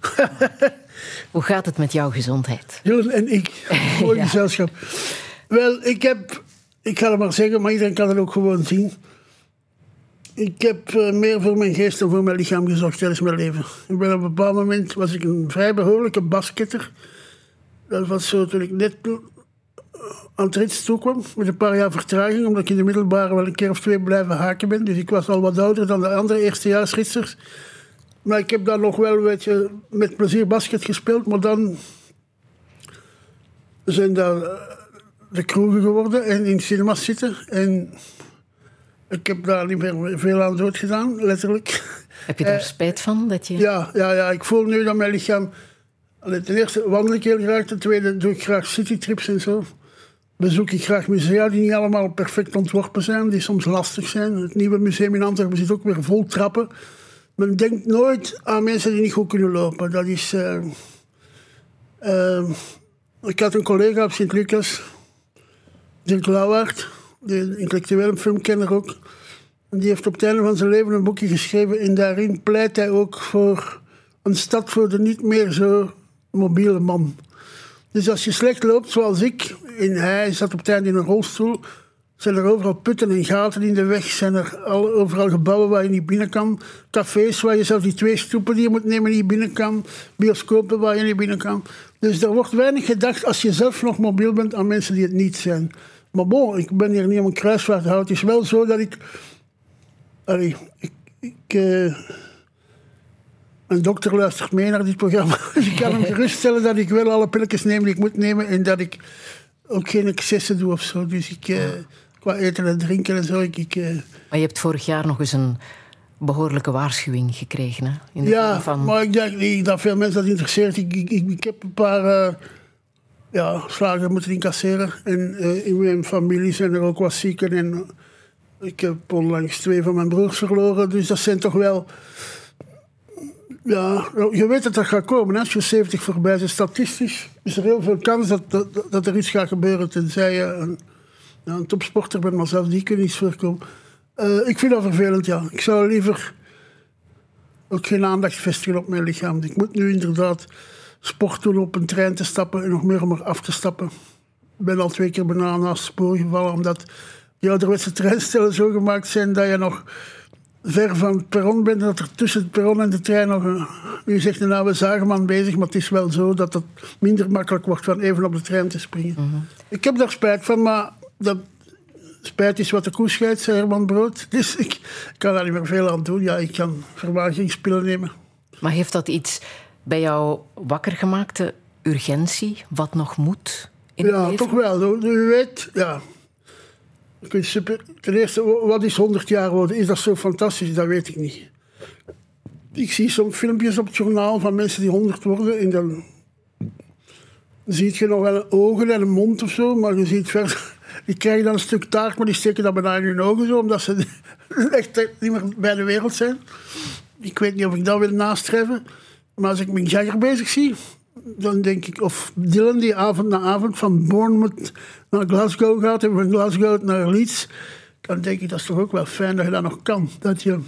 hoe gaat het met jouw gezondheid? Dylan en ik, mooi Ja. gezelschap. Wel, ik heb, ik ga het maar zeggen, maar iedereen kan het ook gewoon zien. Ik heb eh, meer voor mijn geest dan voor mijn lichaam gezorgd tijdens mijn leven. Ik ben op een bepaald moment was ik een vrij behoorlijke basketter. Dat was zo toen ik net eh, aan het rits toe kwam, met een paar jaar vertraging, omdat ik in de middelbare wel een keer of twee blijven haken ben. Dus ik was al wat ouder dan de andere eerstejaarsritsers. Maar ik heb dan nog wel weet je, met plezier basket gespeeld, maar dan zijn daar eh, de kroegen geworden en in cinemas zitten. En ik heb daar niet meer veel aan dood gedaan, letterlijk. Heb je daar spijt van? Dat je... Ja, ja, ja, ik voel nu dat mijn lichaam... Ten eerste wandel ik heel graag, ten tweede doe ik graag citytrips en zo. Bezoek ik graag musea die niet allemaal perfect ontworpen zijn, die soms lastig zijn. Het nieuwe museum in Antwerpen zit ook weer vol trappen. Men denkt nooit aan mensen die niet goed kunnen lopen. Dat is... eh, eh, ik had een collega op Sint-Lucas, Dirk Lauwaard, de intellectuele filmkenner ook. En die heeft op het einde van zijn leven een boekje geschreven. En daarin pleit hij ook voor een stad voor de niet meer zo mobiele man. Dus als je slecht loopt, zoals ik, en hij zat op het einde in een rolstoel, zijn er overal putten en gaten in de weg. Zijn er al, overal gebouwen waar je niet binnen kan. Cafés waar je zelfs die twee stoepen die je moet nemen niet binnen kan. Bioscopen waar je niet binnen kan. Dus er wordt weinig gedacht als je zelf nog mobiel bent aan mensen die het niet zijn. Maar bon, ik ben hier niet om een kruisvaart te houden. Het is wel zo dat ik... Allee, ik... ik eh, mijn dokter luistert mee naar dit programma. Dus ik kan hem geruststellen dat ik wel alle pilletjes neem die ik moet nemen. En dat ik ook geen excessen doe of zo. Dus ik... eh, qua eten en drinken en zo. Ik, ik, eh, Maar je hebt vorig jaar nog eens een behoorlijke waarschuwing gekregen. Hè? In de ja, van... maar ik denk niet dat veel mensen dat interesseert. Ik, ik, ik, heb een paar eh, ja, slagen moeten incasseren. En eh, in mijn familie zijn er ook wat zieken. En Ik heb onlangs twee van mijn broers verloren. Dus dat zijn toch wel... Ja, je weet dat dat gaat komen. Als je 70 voorbij bent, statistisch is er heel veel kans dat, dat, er iets gaat gebeuren. Tenzij je een, ja, een topsporter bent, maar zelfs die kunnen iets voorkomen. Eh, ik vind dat vervelend, ja. Ik zou liever ook geen aandacht vestigen op mijn lichaam. Ik moet nu inderdaad sport doen op een trein te stappen en nog meer om er af te stappen. Ik ben al twee keer bijna naast het spoor gevallen, omdat die ouderwetse treinstellen zo gemaakt zijn dat je nog ver van het perron bent. Dat er tussen het perron en de trein nog een... U zegt een oude zagenman bezig, maar het is wel zo dat het minder makkelijk wordt van even op de trein te springen. Ik heb daar spijt van, maar dat spijt is wat de koe scheidt, zei Herman Brood. Dus ik, kan daar niet meer veel aan doen. Ja, ik kan vermagingspillen nemen. Maar heeft dat iets bij jou wakker gemaakt, de urgentie, wat nog moet in het Ja, leven? toch wel. U weet, ja. Ten eerste, wat is 100 jaar worden? Is dat zo fantastisch? Dat weet ik niet. Ik zie soms filmpjes op het journaal van mensen die 100 worden. En dan zie je nog wel ogen en een mond of zo, maar je ziet verder. Die krijgen dan een stuk taart, maar die steken dat bijna in hun ogen zo, omdat ze echt niet meer bij de wereld zijn. Ik weet niet of ik dat wil nastreven. Maar als ik Mick Jagger bezig zie, dan denk ik... Of Dylan die avond na avond van Bournemouth naar Glasgow gaat... en van Glasgow naar Leeds... dan denk ik, dat is toch ook wel fijn dat je dat nog kan. Dat je...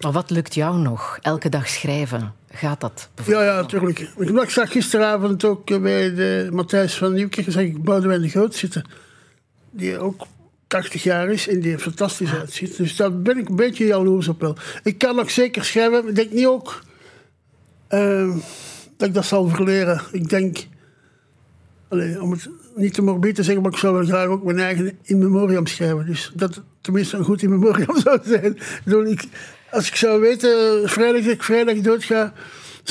Maar wat lukt jou nog? Elke dag schrijven. Gaat dat? Ja, ja, natuurlijk. Ik, zag gisteravond ook eh, bij de Matthijs van Nieuwkerk... zag ik Boudewijn de Groot zitten. Die ook 80 jaar is en die er fantastisch uitziet. Dus daar ben ik een beetje jaloers op wel. Ik kan nog zeker schrijven. Ik denk niet ook... eh, dat ik dat zal verleren. Ik denk... Allee, om het niet te morbide te zeggen, maar ik zou wel graag ook mijn eigen in memoriam schrijven. Dus dat tenminste een goed in memoriam zou zijn. Ik bedoel, ik, als ik zou weten, vrijdag dat ik vrijdag doodga,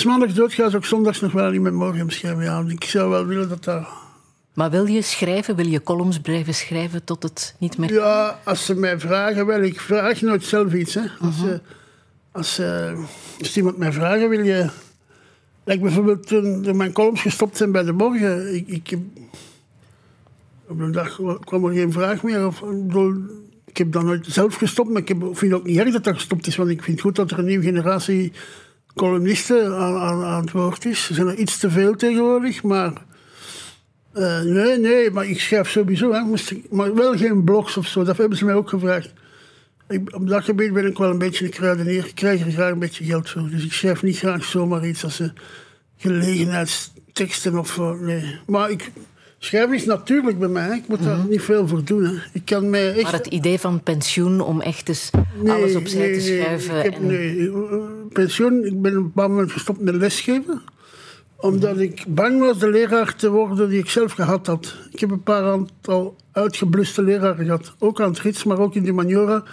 maandag doodga, zou ik zondags nog wel in memoriam schrijven. Ja, ik zou wel willen dat dat... Maar wil je schrijven? Wil je columns blijven schrijven tot het niet meer... Ja, als ze mij vragen, wel, ik vraag nooit zelf iets. Hè. Als, ze- als, eh, als iemand mij vraagt, wil je... Like bijvoorbeeld toen toen mijn columns gestopt zijn bij de morgen. Ik, ik op een dag kwam er geen vraag meer. Of, ik heb dan nooit zelf gestopt, maar ik heb, vind het ook niet erg dat dat gestopt is. Want ik vind het goed dat er een nieuwe generatie columnisten aan, aan, het woord is. Er zijn er iets te veel tegenwoordig, maar... eh, nee, nee, maar ik schrijf sowieso. Moest ik, maar wel geen blogs of zo, dat hebben ze mij ook gevraagd. Ik, op dat gebied ben ik wel een beetje een kruidenier. Ik krijg er graag een beetje geld voor. Dus ik schrijf niet graag zomaar iets als een gelegenheidsteksten of. Nee. Maar ik, schrijven is natuurlijk bij mij. Ik moet daar niet veel voor doen. Hè. Ik kan mij echt... Maar het idee van pensioen om echt eens Nee, alles opzij nee, te nee. schuiven. Ik heb, en... nee, eh, pensioen. Ik ben op een bepaald moment gestopt met lesgeven. Omdat ik bang was de leraar te worden die ik zelf gehad had. Ik heb een paar aantal uitgebluste leraren gehad. Ook aan het rits, maar ook in de Maniora.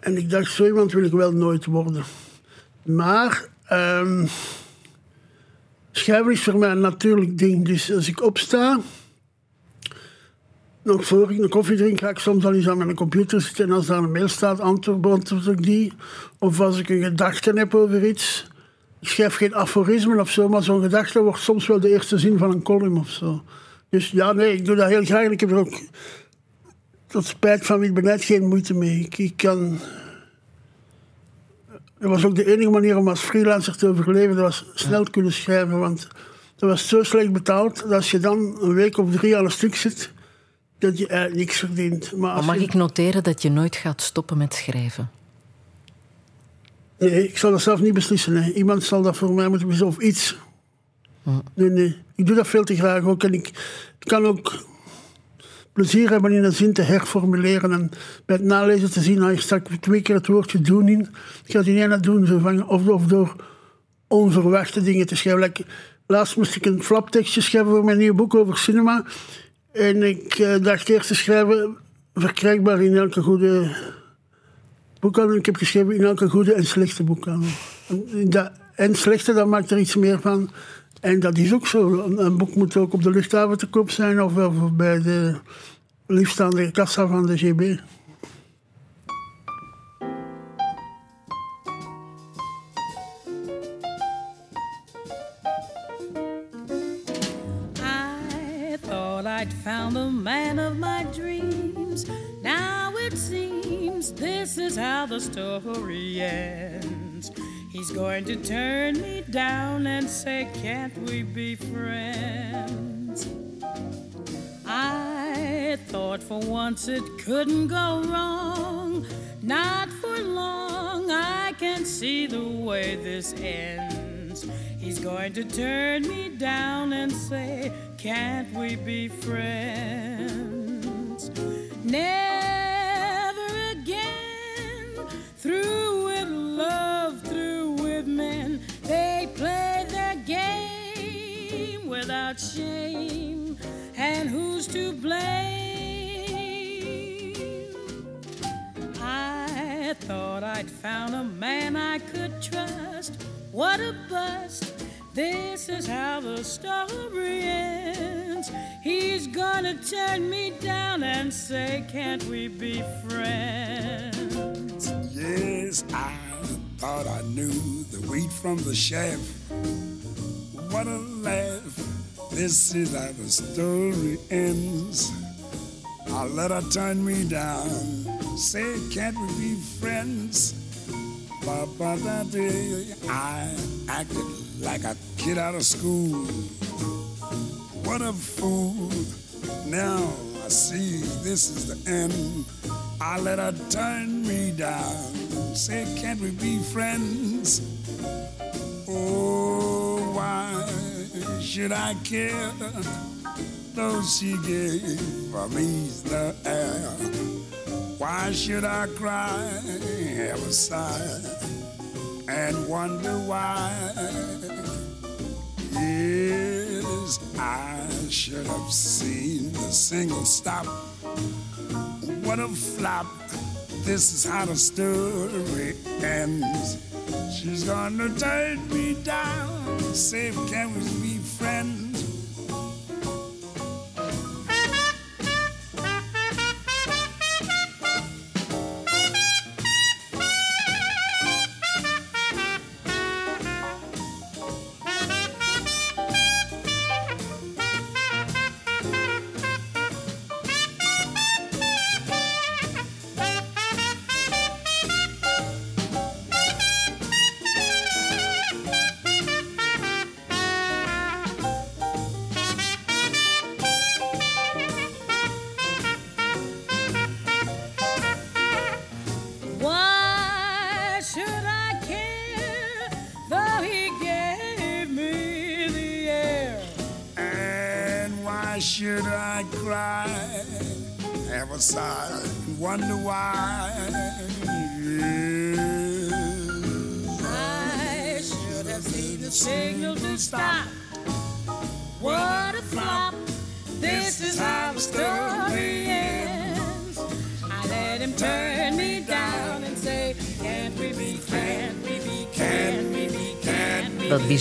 En ik dacht, zo iemand wil ik wel nooit worden. Maar ehm, schrijven is voor mij een natuurlijk ding. Dus als ik opsta, nog voor ik een koffie drink, ga ik soms al eens aan mijn computer zitten. En als daar een mail staat, antwoord ik die. Of als ik een gedachte heb over iets. Ik schrijf geen aforismen of zo, maar zo'n gedachte wordt soms wel de eerste zin van een column of zo. Dus ja, nee, ik doe dat heel graag. Ik heb er ook, tot spijt van wie beleid, geen moeite mee. Ik, ik kan... Dat was ook de enige manier om als freelancer te overleven. Dat was snel kunnen schrijven, want dat was zo slecht betaald... dat als je dan een week of drie aan een stuk zit, dat je eigenlijk niks verdient. Maar mag je- ik noteren dat je nooit gaat stoppen met schrijven? Nee, ik zal dat zelf niet beslissen. hè. Iemand zal dat voor mij moeten beslissen, of iets. Nee, nee. Ik doe dat veel te graag ook. En ik, ik kan ook plezier hebben in een zin te herformuleren. En bij het nalezen te zien, hier staat twee keer het woordje doen in. Ik ga in één doen, van, of, door onverwachte dingen te schrijven. Laatst moest ik een flaptekstje schrijven voor mijn nieuwe boek over cinema. En ik eh, dacht eerst te schrijven, verkrijgbaar in elke goede boekhandel. Ik heb geschreven in elke goede en slechte boekhandel. En, dat, en slechte, daar maakt er iets meer van. En dat is ook zo. Een, boek moet ook op de luchthaven te koop zijn of, bij de liefst aan de kassa van de GB. I'd found the man of my dreams. Now it seems This is how the story ends. He's going to turn me down and say, Can't we be friends? I thought for once it couldn't go wrong. Not for long, I can see the way this ends. He's going to turn me down and say, Can't we be friends? Never again. Through with love, through men. They play their game without shame. And who's to blame? I thought I'd found a man I could trust. What a bust. This is how the story ends. He's gonna turn me down and say, Can't we be friends? Yes, I thought I knew the wheat from the chaff. What a laugh. This is how the story ends. I let her turn me down. Say, can't we be friends? Ba, ba, da, dee. I acted like a kid out of school. What a fool. Now I see this is the end. I let her turn me down. Say, can't we be friends? Oh, why should I care? Though she gave me the air. Why should I cry, have a sigh, and wonder why? Yes, I should have seen the single stop. What a flop. This is how the story ends. She's gonna turn me down. Say, can we be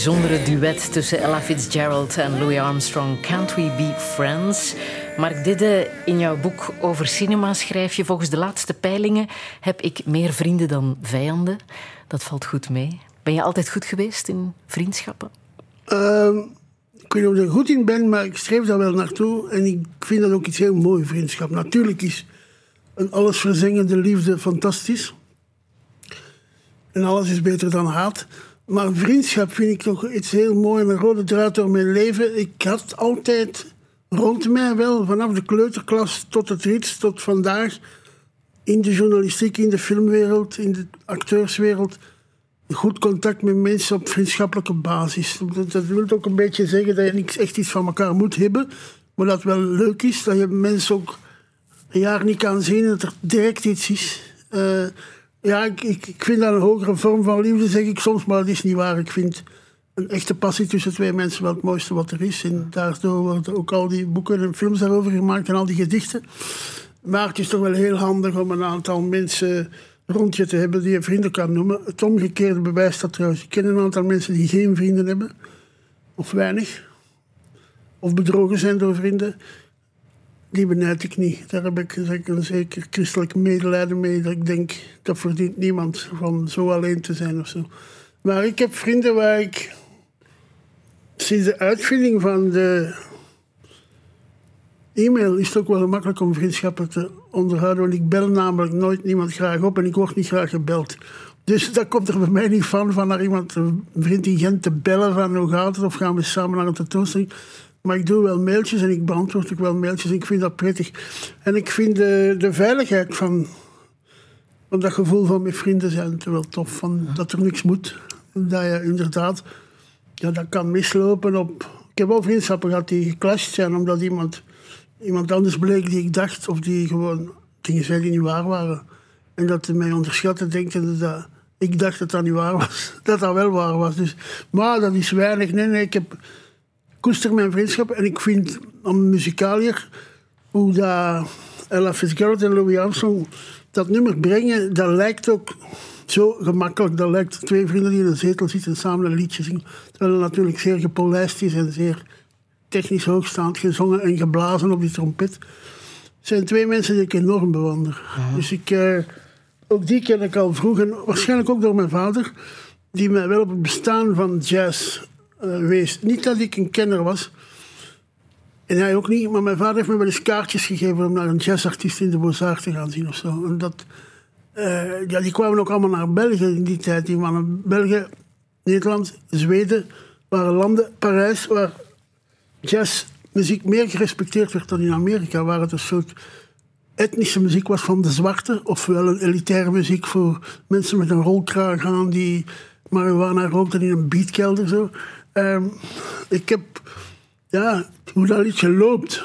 bijzondere duet tussen Ella Fitzgerald en Louis Armstrong, Can't We Be Friends? Mark Didde, in jouw boek over cinema schrijf je volgens de laatste peilingen heb ik meer vrienden dan vijanden. Dat valt goed mee. Ben je altijd goed geweest in vriendschappen? Ehm, ik weet niet of ik er goed in ben, maar ik streef daar wel naartoe. En ik vind dat ook iets heel mooi, vriendschap. Natuurlijk is een allesverzengende liefde fantastisch. En alles is beter dan haat. Maar vriendschap vind ik toch iets heel mooi. Een rode draad door mijn leven. Ik had altijd rond mij wel, vanaf de kleuterklas tot het rits, tot vandaag, in de journalistiek, in de filmwereld, in de acteurswereld, goed contact met mensen op vriendschappelijke basis. Dat, wil ook een beetje zeggen dat je niet echt iets van elkaar moet hebben, maar dat wel leuk is, dat je mensen ook een jaar niet kan zien en dat er direct iets is. Eh, ja, ik, ik, vind dat een hogere vorm van liefde, zeg ik soms, maar dat is niet waar. Ik vind een echte passie tussen twee mensen wel het mooiste wat er is. En daardoor worden ook al die boeken en films daarover gemaakt en al die gedichten. Maar het is toch wel heel handig om een aantal mensen rond je te hebben die je vrienden kan noemen. Het omgekeerde bewijst dat trouwens. Ik ken een aantal mensen die geen vrienden hebben, of weinig, of bedrogen zijn door vrienden. Die benijd ik niet. Daar heb ik een zeker christelijk medelijden mee. Dat ik denk, dat verdient niemand van zo alleen te zijn of zo. Maar ik heb vrienden waar ik sinds de uitvinding van de e-mail is het ook wel gemakkelijk om vriendschappen te onderhouden. Want ik bel namelijk nooit niemand graag op en ik word niet graag gebeld. Dus dat komt er bij mij niet van, van naar iemand, een vriend in Gent te bellen van hoe gaat het of gaan we samen naar een tentoonstelling. Maar ik doe wel mailtjes en ik beantwoord ook wel mailtjes ik vind dat prettig. En ik vind de, veiligheid van, dat gevoel van met vrienden zijn wel tof. Van dat er niks moet. Dat je inderdaad, ja, dat kan mislopen op... Ik heb wel vriendschappen gehad die geclashed zijn omdat iemand, iemand anders bleek die ik dacht of die gewoon dingen zei die niet waar waren. En dat ze mij onderschatten, denkende dat ik dacht dat dat niet waar was. Dat dat wel waar was. Dus, maar dat is weinig. Nee, nee, ik heb koester mijn vriendschap. En ik vind, om muzikalier, hoe dat Ella Fitzgerald en Louis Armstrong dat nummer brengen, dat lijkt ook zo gemakkelijk. Dat lijkt twee vrienden die in een zetel zitten en samen een liedje zingen. Terwijl het natuurlijk zeer gepolijst is en zeer technisch hoogstaand gezongen en geblazen op die trompet. Het zijn twee mensen die ik enorm bewonder. Dus ik, eh, ook die ken ik al vroeg. En waarschijnlijk ook door mijn vader, die mij wel op het bestaan van jazz eh. Niet dat ik een kenner was. En hij ook niet, maar mijn vader heeft me wel eens kaartjes gegeven om naar een jazzartiest in de Beaux-Arts te gaan zien of zo. En dat, eh, ja, die kwamen ook allemaal naar België in die tijd. Die België, Nederland, Zweden waren landen, Parijs, waar jazzmuziek meer gerespecteerd werd dan in Amerika. Waar het een soort etnische muziek was van de zwarte, ofwel een elitaire muziek voor mensen met een rolkraag aan die marihuana rookten in een beatkelder. Zo. Ehm, ik heb, ja, hoe dat liedje loopt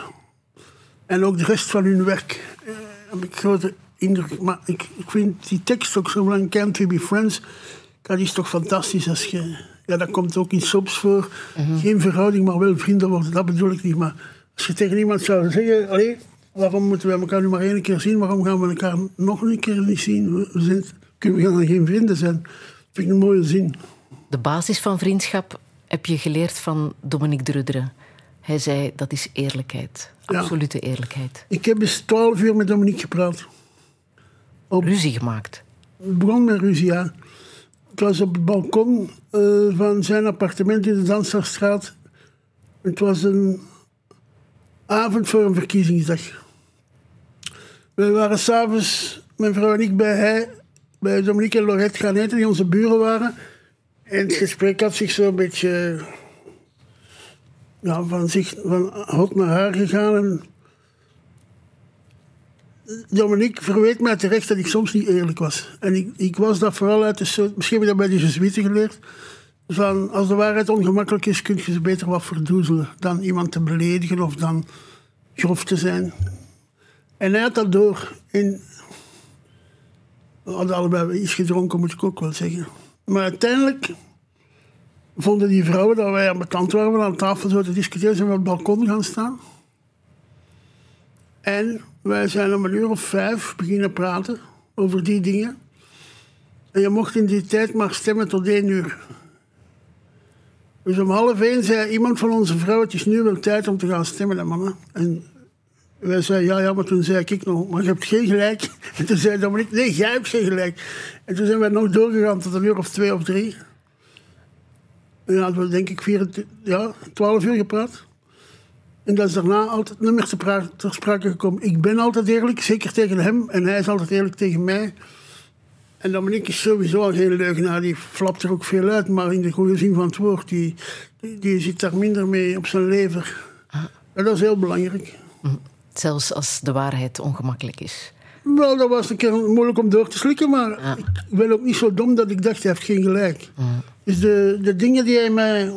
en ook de rest van hun werk, eh, heb ik grote indruk. Maar ik, ik vind die tekst ook zo lang, Can't We Be Friends, dat is toch fantastisch als je, ja, dat komt ook in soaps voor, geen verhouding, maar wel vrienden worden, dat bedoel ik niet. Maar als je tegen iemand zou zeggen, allee, waarom moeten we elkaar nu maar één keer zien, waarom gaan we elkaar nog een keer niet zien? We zijn, kunnen we dan geen vrienden zijn? vind ik een mooie zin. De basis van vriendschap heb je geleerd van Dominique Drudere. Hij zei dat is eerlijkheid. Ja. Absolute eerlijkheid. Ik heb eens twaalf uur met Dominique gepraat. Ruzie gemaakt. Het begon met ruzie, ja. Het was op het balkon eh, van zijn appartement in de Dansstraat. Het was een avond voor een verkiezingsdag. We waren s'avonds, mijn vrouw en ik, bij, hij, bij Dominique en Lorette gaan eten, die onze buren waren. En het gesprek had zich zo een beetje ja, van, zich, van hot naar haar gegaan. En Dominique verweet mij terecht dat ik soms niet eerlijk was. En ik, ik was dat vooral uit de soort... Misschien heb ik dat bij de Jesuiten geleerd. Van, als de waarheid ongemakkelijk is, kun je ze beter wat verdoezelen. Dan iemand te beledigen of dan grof te zijn. En hij had dat door. En we hadden allebei iets gedronken, moet ik ook wel zeggen. Maar uiteindelijk vonden die vrouwen dat wij aan tand waren, aan tafel zo te discussiëren, zijn we op het balkon gaan staan. En wij zijn om een uur of vijf beginnen praten over die dingen. En je mocht in die tijd maar stemmen tot één uur. Dus om half één zei iemand van onze vrouwen, het is nu wel tijd om te gaan stemmen, hè, mannen. En wij zeiden, ja, ja, maar toen zei ik nog, maar je hebt geen gelijk. En toen zei Dominique, nee, jij hebt geen gelijk. En toen zijn wij nog doorgegaan tot een uur of twee of drie. En dan hadden we denk ik vier, ja, twaalf uur gepraat. En dat is daarna altijd niet meer te ter sprake gekomen. Ik ben altijd eerlijk, zeker tegen hem. En hij is altijd eerlijk tegen mij. En Dominique is sowieso al geen leugenaar. Die flapt er ook veel uit, maar in de goede zin van het woord. Die, die, die zit daar minder mee op zijn lever. En dat is heel belangrijk. Zelfs als de waarheid ongemakkelijk is. Wel, dat was een keer moeilijk om door te slikken, maar ik ben ook niet zo dom dat ik dacht, hij heeft geen gelijk. Dus de, de dingen die hij mij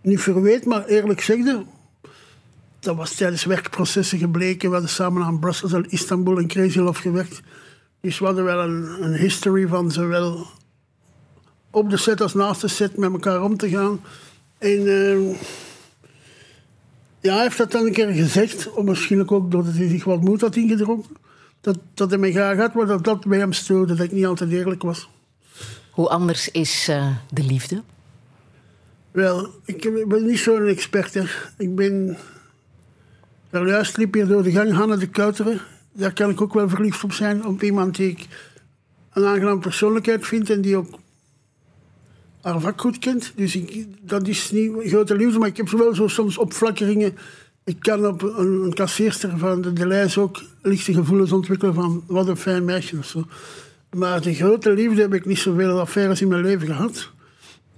niet verweet, maar eerlijk zegde, dat was tijdens werkprocessen gebleken. We hadden samen aan Brussels en Istanbul en Crazy Love gewerkt. Dus we hadden wel een, een history van zowel op de set als naast de set met elkaar om te gaan. En eh, ja, hij heeft dat dan een keer gezegd, of misschien ook doordat hij zich wat moed had ingedronken. Dat, dat hij mij graag had, maar dat dat bij hem stoorde, dat ik niet altijd eerlijk was. Hoe anders is eh, de liefde? Wel, ik, ben niet zo'n expert. Hè. Ik ben... Daar juist liep hier door de gang Hanne de Kuiteren. Daar kan ik ook wel verliefd op zijn. Op iemand die ik een aangenaam persoonlijkheid vind en die ook haar goed kent. Dus dat is niet grote liefde, maar ik heb wel zo soms opflakkeringen ik kan op een, een kasseerster van de, de lijst ook lichte gevoelens ontwikkelen van wat een fijn meisje of zo. Maar de grote liefde heb ik niet zoveel affaires in mijn leven gehad.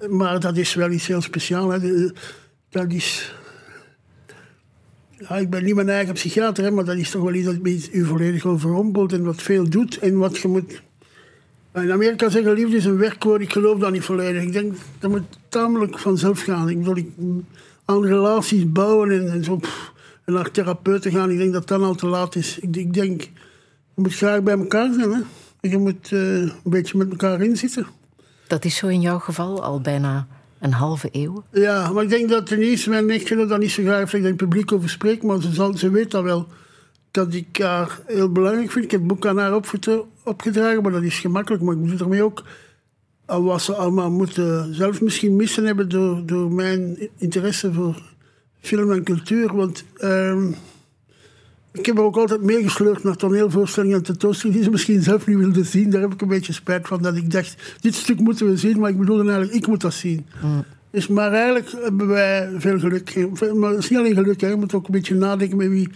Maar dat is wel iets heel speciaals. Dat is... Ja, ik ben niet mijn eigen psychiater, hè, maar dat is toch wel iets dat u volledig overrompelt en wat veel doet en wat je moet... In Amerika zeggen liefde is een werkwoord, ik geloof dat niet volledig. Ik denk dat moet tamelijk vanzelf gaan. Ik bedoel, ik, aan relaties bouwen en, en zo, pff, en naar therapeuten gaan, ik denk dat dat al te laat is. Ik, ik denk, je moet graag bij elkaar zijn. Hè. Je moet eh, een beetje met elkaar inzitten. Dat is zo in jouw geval al bijna een halve eeuw. Ja, maar ik denk dat Denise, mijn echtgenoot, dat niet zo graag heeft dat ik publiek over spreek. Maar ze, zal, ze weet dat wel. Dat ik haar heel belangrijk vind. Ik heb het boek aan haar opgedragen, maar dat is gemakkelijk. Maar ik bedoel ermee ook aan wat ze allemaal moeten zelf misschien missen hebben door, door mijn interesse voor film en cultuur. Want ehm, ik heb ook altijd meegesleurd naar toneelvoorstellingen en tentoonstellingen die ze misschien zelf niet wilde zien. Daar heb ik een beetje spijt van. Dat ik dacht, dit stuk moeten we zien, maar ik bedoelde eigenlijk, ik moet dat zien. Dus, maar eigenlijk hebben wij veel geluk. Maar het is niet alleen geluk, hè. je moet ook een beetje nadenken met wie...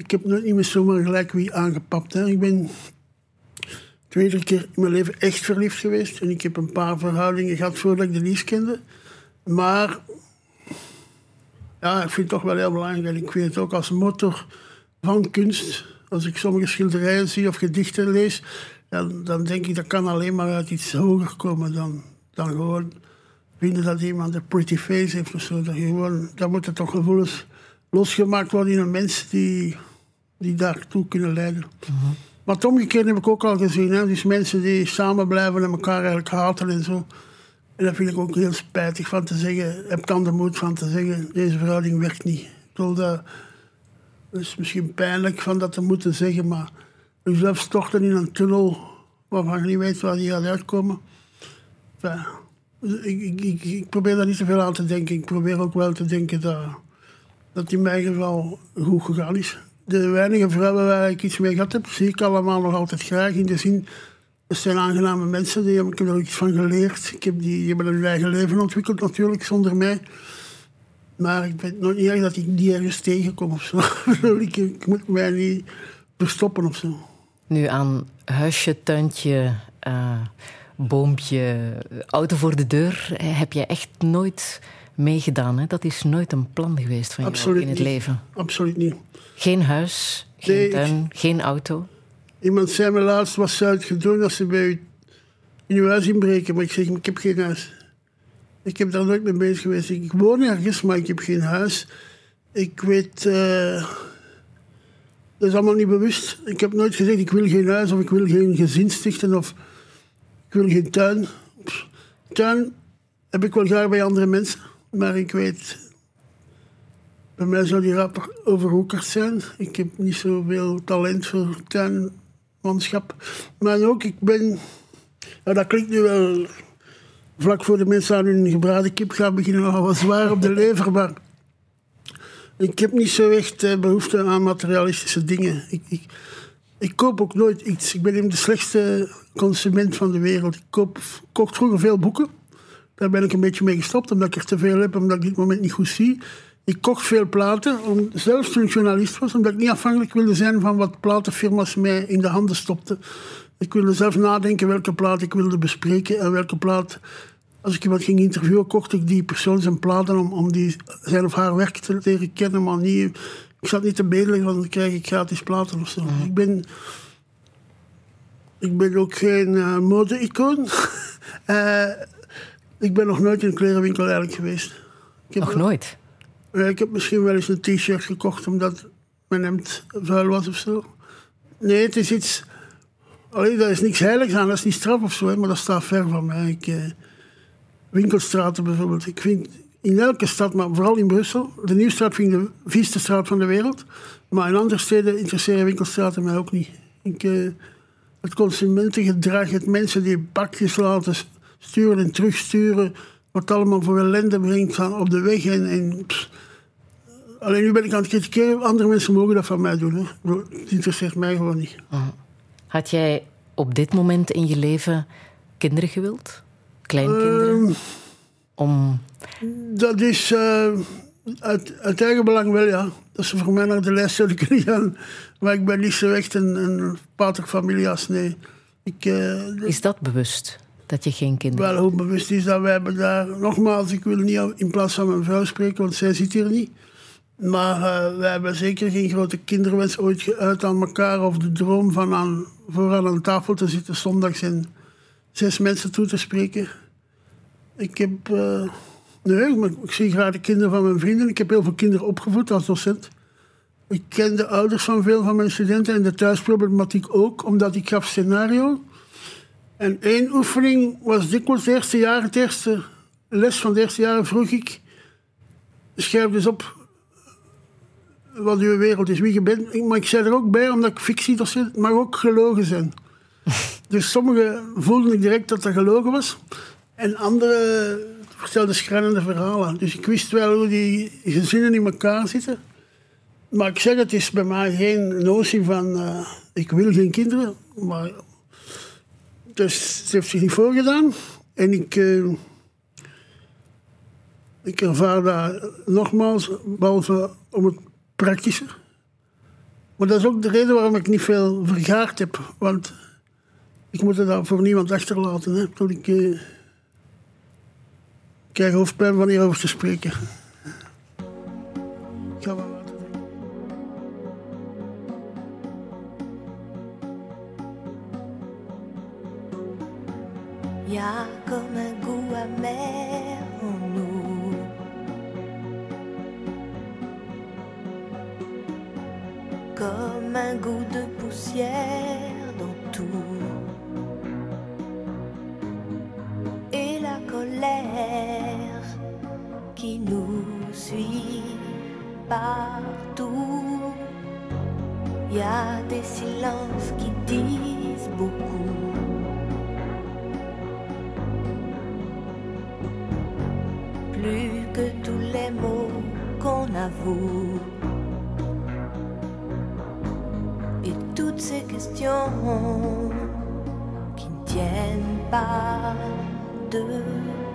Ik heb nooit niet meer zomaar gelijk wie aangepapt. Hè. Ik ben twee, drie keer in mijn leven echt verliefd geweest. En ik heb een paar verhoudingen gehad voordat ik Denise kende. Maar ja, ik vind het toch wel heel belangrijk. Ik vind het ook als motor van kunst. Als ik sommige schilderijen zie of gedichten lees, dan, dan denk ik dat kan alleen maar uit iets hoger komen dan, dan gewoon vinden dat iemand een pretty face heeft of zo. Dat gewoon, dan moeten toch gevoelens losgemaakt worden in een mens die, die daartoe kunnen leiden. Maar het omgekeerde heb ik ook al gezien. Hè? Dus mensen die samen blijven en elkaar eigenlijk haten en zo. En dat vind ik ook heel spijtig van te zeggen. Heb dan de moed van te zeggen, deze verhouding werkt niet. Ik dat, is misschien pijnlijk van dat te moeten zeggen, maar jezelf storten in een tunnel waarvan je niet weet waar die gaat uitkomen. Ik, ik, ik, probeer daar niet te veel aan te denken. Ik probeer ook wel te denken dat, dat in mijn geval goed gegaan is. De weinige vrouwen waar ik iets mee gehad heb, zie ik allemaal nog altijd graag. In de zin, het zijn aangename mensen, die, ik heb er iets van geleerd. Ik heb die, hebben hun eigen leven ontwikkeld natuurlijk, zonder mij. Maar ik ben nog niet erg dat ik die ergens tegenkom of zo. ik, moet mij niet verstoppen of zo. Nu aan huisje, tuintje, eh, boompje, auto voor de deur eh, heb je echt nooit meegedaan. Hè? Dat is nooit een plan geweest van jou in het niet. leven. Absoluut niet. Geen huis, geen Nee, ik- tuin, geen auto. Iemand zei me laatst, wat zou het doen als ze bij u in uw huis inbreken? Maar ik zeg, ik heb geen huis. Ik heb daar nooit mee bezig geweest. Ik woon ergens, maar ik heb geen huis. Ik weet... eh, dat is allemaal niet bewust. Ik heb nooit gezegd, ik wil geen huis of ik wil geen gezin stichten of ik wil geen tuin. Pff, Tuin heb ik wel graag bij andere mensen, maar ik weet... Bij mij zou die rapper overhoekerd zijn. Ik heb niet zoveel talent voor tuinmanschap. Maar ook, ik ben... Ja, dat klinkt nu wel vlak voor de mensen aan hun gebraden kip gaan beginnen nogal wat zwaar op de lever, maar ik heb niet zo echt eh, behoefte aan materialistische dingen. Ik, ik, ik koop ook nooit iets. Ik ben de slechtste consument van de wereld. Ik koop, kocht vroeger veel boeken. Daar ben ik een beetje mee gestopt, omdat ik er te veel heb, omdat ik dit moment niet goed zie. Ik kocht veel platen, om, zelfs toen ik journalist was, omdat ik niet afhankelijk wilde zijn van wat platenfirma's mij in de handen stopten. Ik wilde zelf nadenken welke plaat ik wilde bespreken en welke plaat... Als ik iemand ging interviewen, kocht ik die persoon zijn platen om, om die, zijn of haar werk te leren kennen, maar niet... Ik zat niet te bedelen, want dan krijg ik gratis platen of zo. Ik ben... Ik ben ook geen eh, mode-icoon. Eh, ik ben nog nooit in een klerenwinkel eigenlijk geweest. Ik heb Nog nooit. ik heb misschien wel eens een t-shirt gekocht omdat mijn hemd vuil was of zo. Nee, het is iets. Allee, daar is niks heiligs aan, dat is niet straf of zo, maar dat staat ver van mij. Ik, eh, winkelstraten bijvoorbeeld. Ik vind in elke stad, maar vooral in Brussel, de Nieuwstraat vind ik de vieste straat van de wereld. Maar in andere steden interesseren winkelstraten mij ook niet. Ik, eh, het consumentengedrag, het mensen die bakjes laten sturen en terugsturen, wat allemaal voor ellende brengt van op de weg. En. Alleen nu ben ik aan het kritiseren, andere mensen mogen dat van mij doen. Hè. Het interesseert mij gewoon niet. Had jij op dit moment in je leven kinderen gewild? Kleinkinderen? Ehm, Om... dat is. eh, Uit, uit eigen belang wel, ja. Dat ze voor mij naar de lijst zouden kunnen gaan. Maar ik ben niet zo echt een, een pater familias, nee. Ik, eh, Is dat bewust? Dat je geen kinderen wel hoe bewust is dat wij hebben daar... Nogmaals, ik wil niet in plaats van mijn vrouw spreken, want zij zit hier niet. Maar eh, wij hebben zeker geen grote kinderwens ooit geuit aan elkaar... of de droom van aan, vooraan aan tafel te zitten zondags en zes mensen toe te spreken. Ik heb... eh, nee, maar ik zie graag de kinderen van mijn vrienden. Ik heb heel veel kinderen opgevoed als docent. Ik ken de ouders van veel van mijn studenten en de thuisproblematiek ook, omdat ik gaf scenario. En één oefening was dikwijls het eerste jaar, het eerste les van het eerste jaar vroeg ik, schrijf dus op wat uw wereld is, wie je bent. Maar ik zei er ook bij, omdat ik fictiedocent, het mag ook gelogen zijn. Dus sommigen voelden ik direct dat dat gelogen was. En anderen vertelden schrijnende verhalen. Dus ik wist wel hoe die gezinnen in elkaar zitten. Maar ik zeg, het is bij mij geen notie van... eh, ik wil geen kinderen. Maar dus het heeft zich niet voorgedaan. En ik... eh, ik ervaar dat nogmaals, behalve om het praktische. Maar dat is ook de reden waarom ik niet veel vergaard heb. Want ik moet het daar voor niemand achterlaten. Hè. Ik ik krijg hoofdpijn van hierover te spreken. Comme un goût amer en nous. Comme un goût de poussière dans tout. Et la colère qui nous suit partout. Y a des silences qui disent beaucoup. Et toutes ces questions qui ne tiennent pas debout.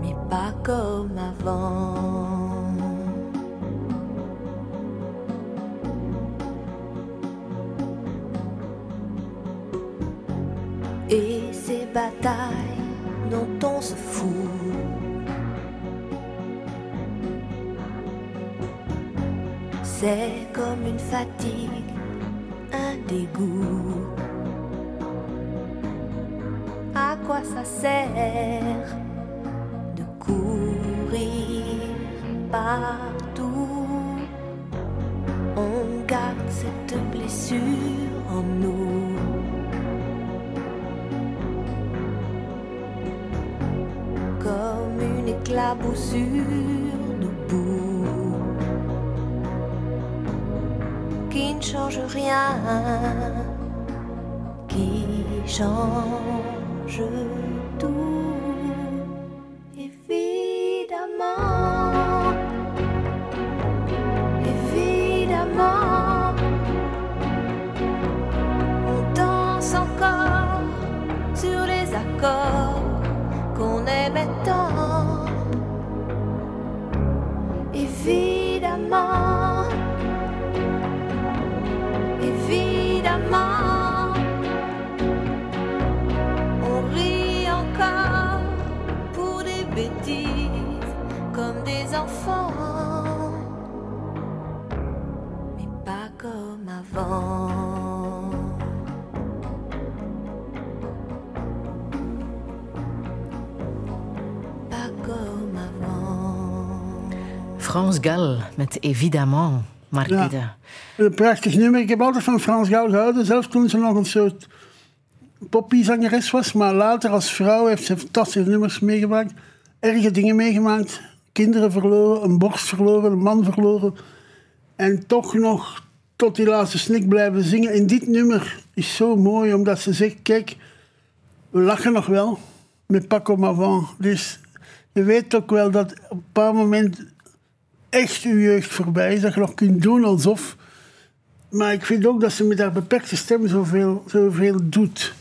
Mais pas comme avant. et ces batailles dont on se fout. C'est comme une fatigue, un dégoût. Ça sert de courir partout On garde cette blessure en nous. comme une éclaboussure debout qui ne change rien, qui change tout. Gal met Évidemment, Marguerite. Een prachtig nummer. Ik heb altijd van Frans Gal gehouden, zelfs toen ze nog een soort poppyzangeres was. Maar later als vrouw heeft ze fantastische nummers meegemaakt. Erge dingen meegemaakt. Kinderen verloren, een borst verloren, een man verloren. En toch nog tot die laatste snik blijven zingen. En dit nummer is zo mooi, omdat ze zegt... Kijk, we lachen nog wel met Paco Mavant. Dus je weet ook wel dat op een paar moment echt je jeugd voorbij is. Dat je nog kunt doen alsof... Maar ik vind ook dat ze met haar beperkte stem zoveel, zoveel doet.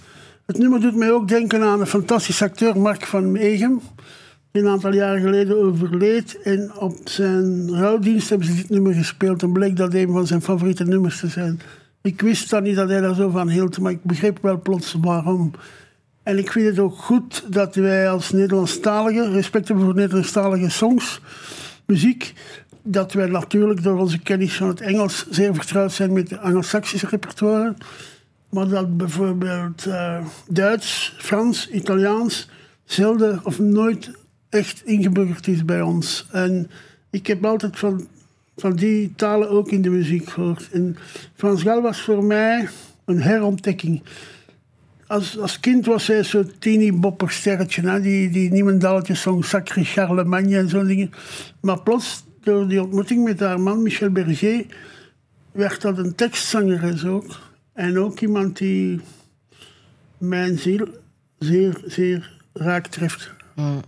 Het nummer doet mij ook denken aan een fantastische acteur, Mark van Meegem. Die een aantal jaren geleden overleed. En op zijn rouwdienst hebben ze dit nummer gespeeld. En bleek dat een van zijn favoriete nummers te zijn. Ik wist dan niet dat hij daar zo van hield, maar ik begreep wel plots waarom. En ik vind het ook goed dat wij als Nederlandstaligen respect hebben voor Nederlandstalige songs, muziek, dat wij natuurlijk door onze kennis van het Engels zeer vertrouwd zijn met de Anglo-Saxische repertoire. Maar dat bijvoorbeeld eh, Duits, Frans, Italiaans zelden of nooit echt ingeburgerd is bij ons. En ik heb altijd van, van die talen ook in de muziek gehoord. En Frans Gal was voor mij een herontdekking. Als, als kind was hij zo'n teeny bopper sterretje, hè? die, die zong Sacré Charlemagne en zo'n dingen. Maar plots, door die ontmoeting met haar man Michel Berger, werd dat een tekstzangeres ook. En ook iemand die mijn ziel zeer, zeer raak treft. Mm.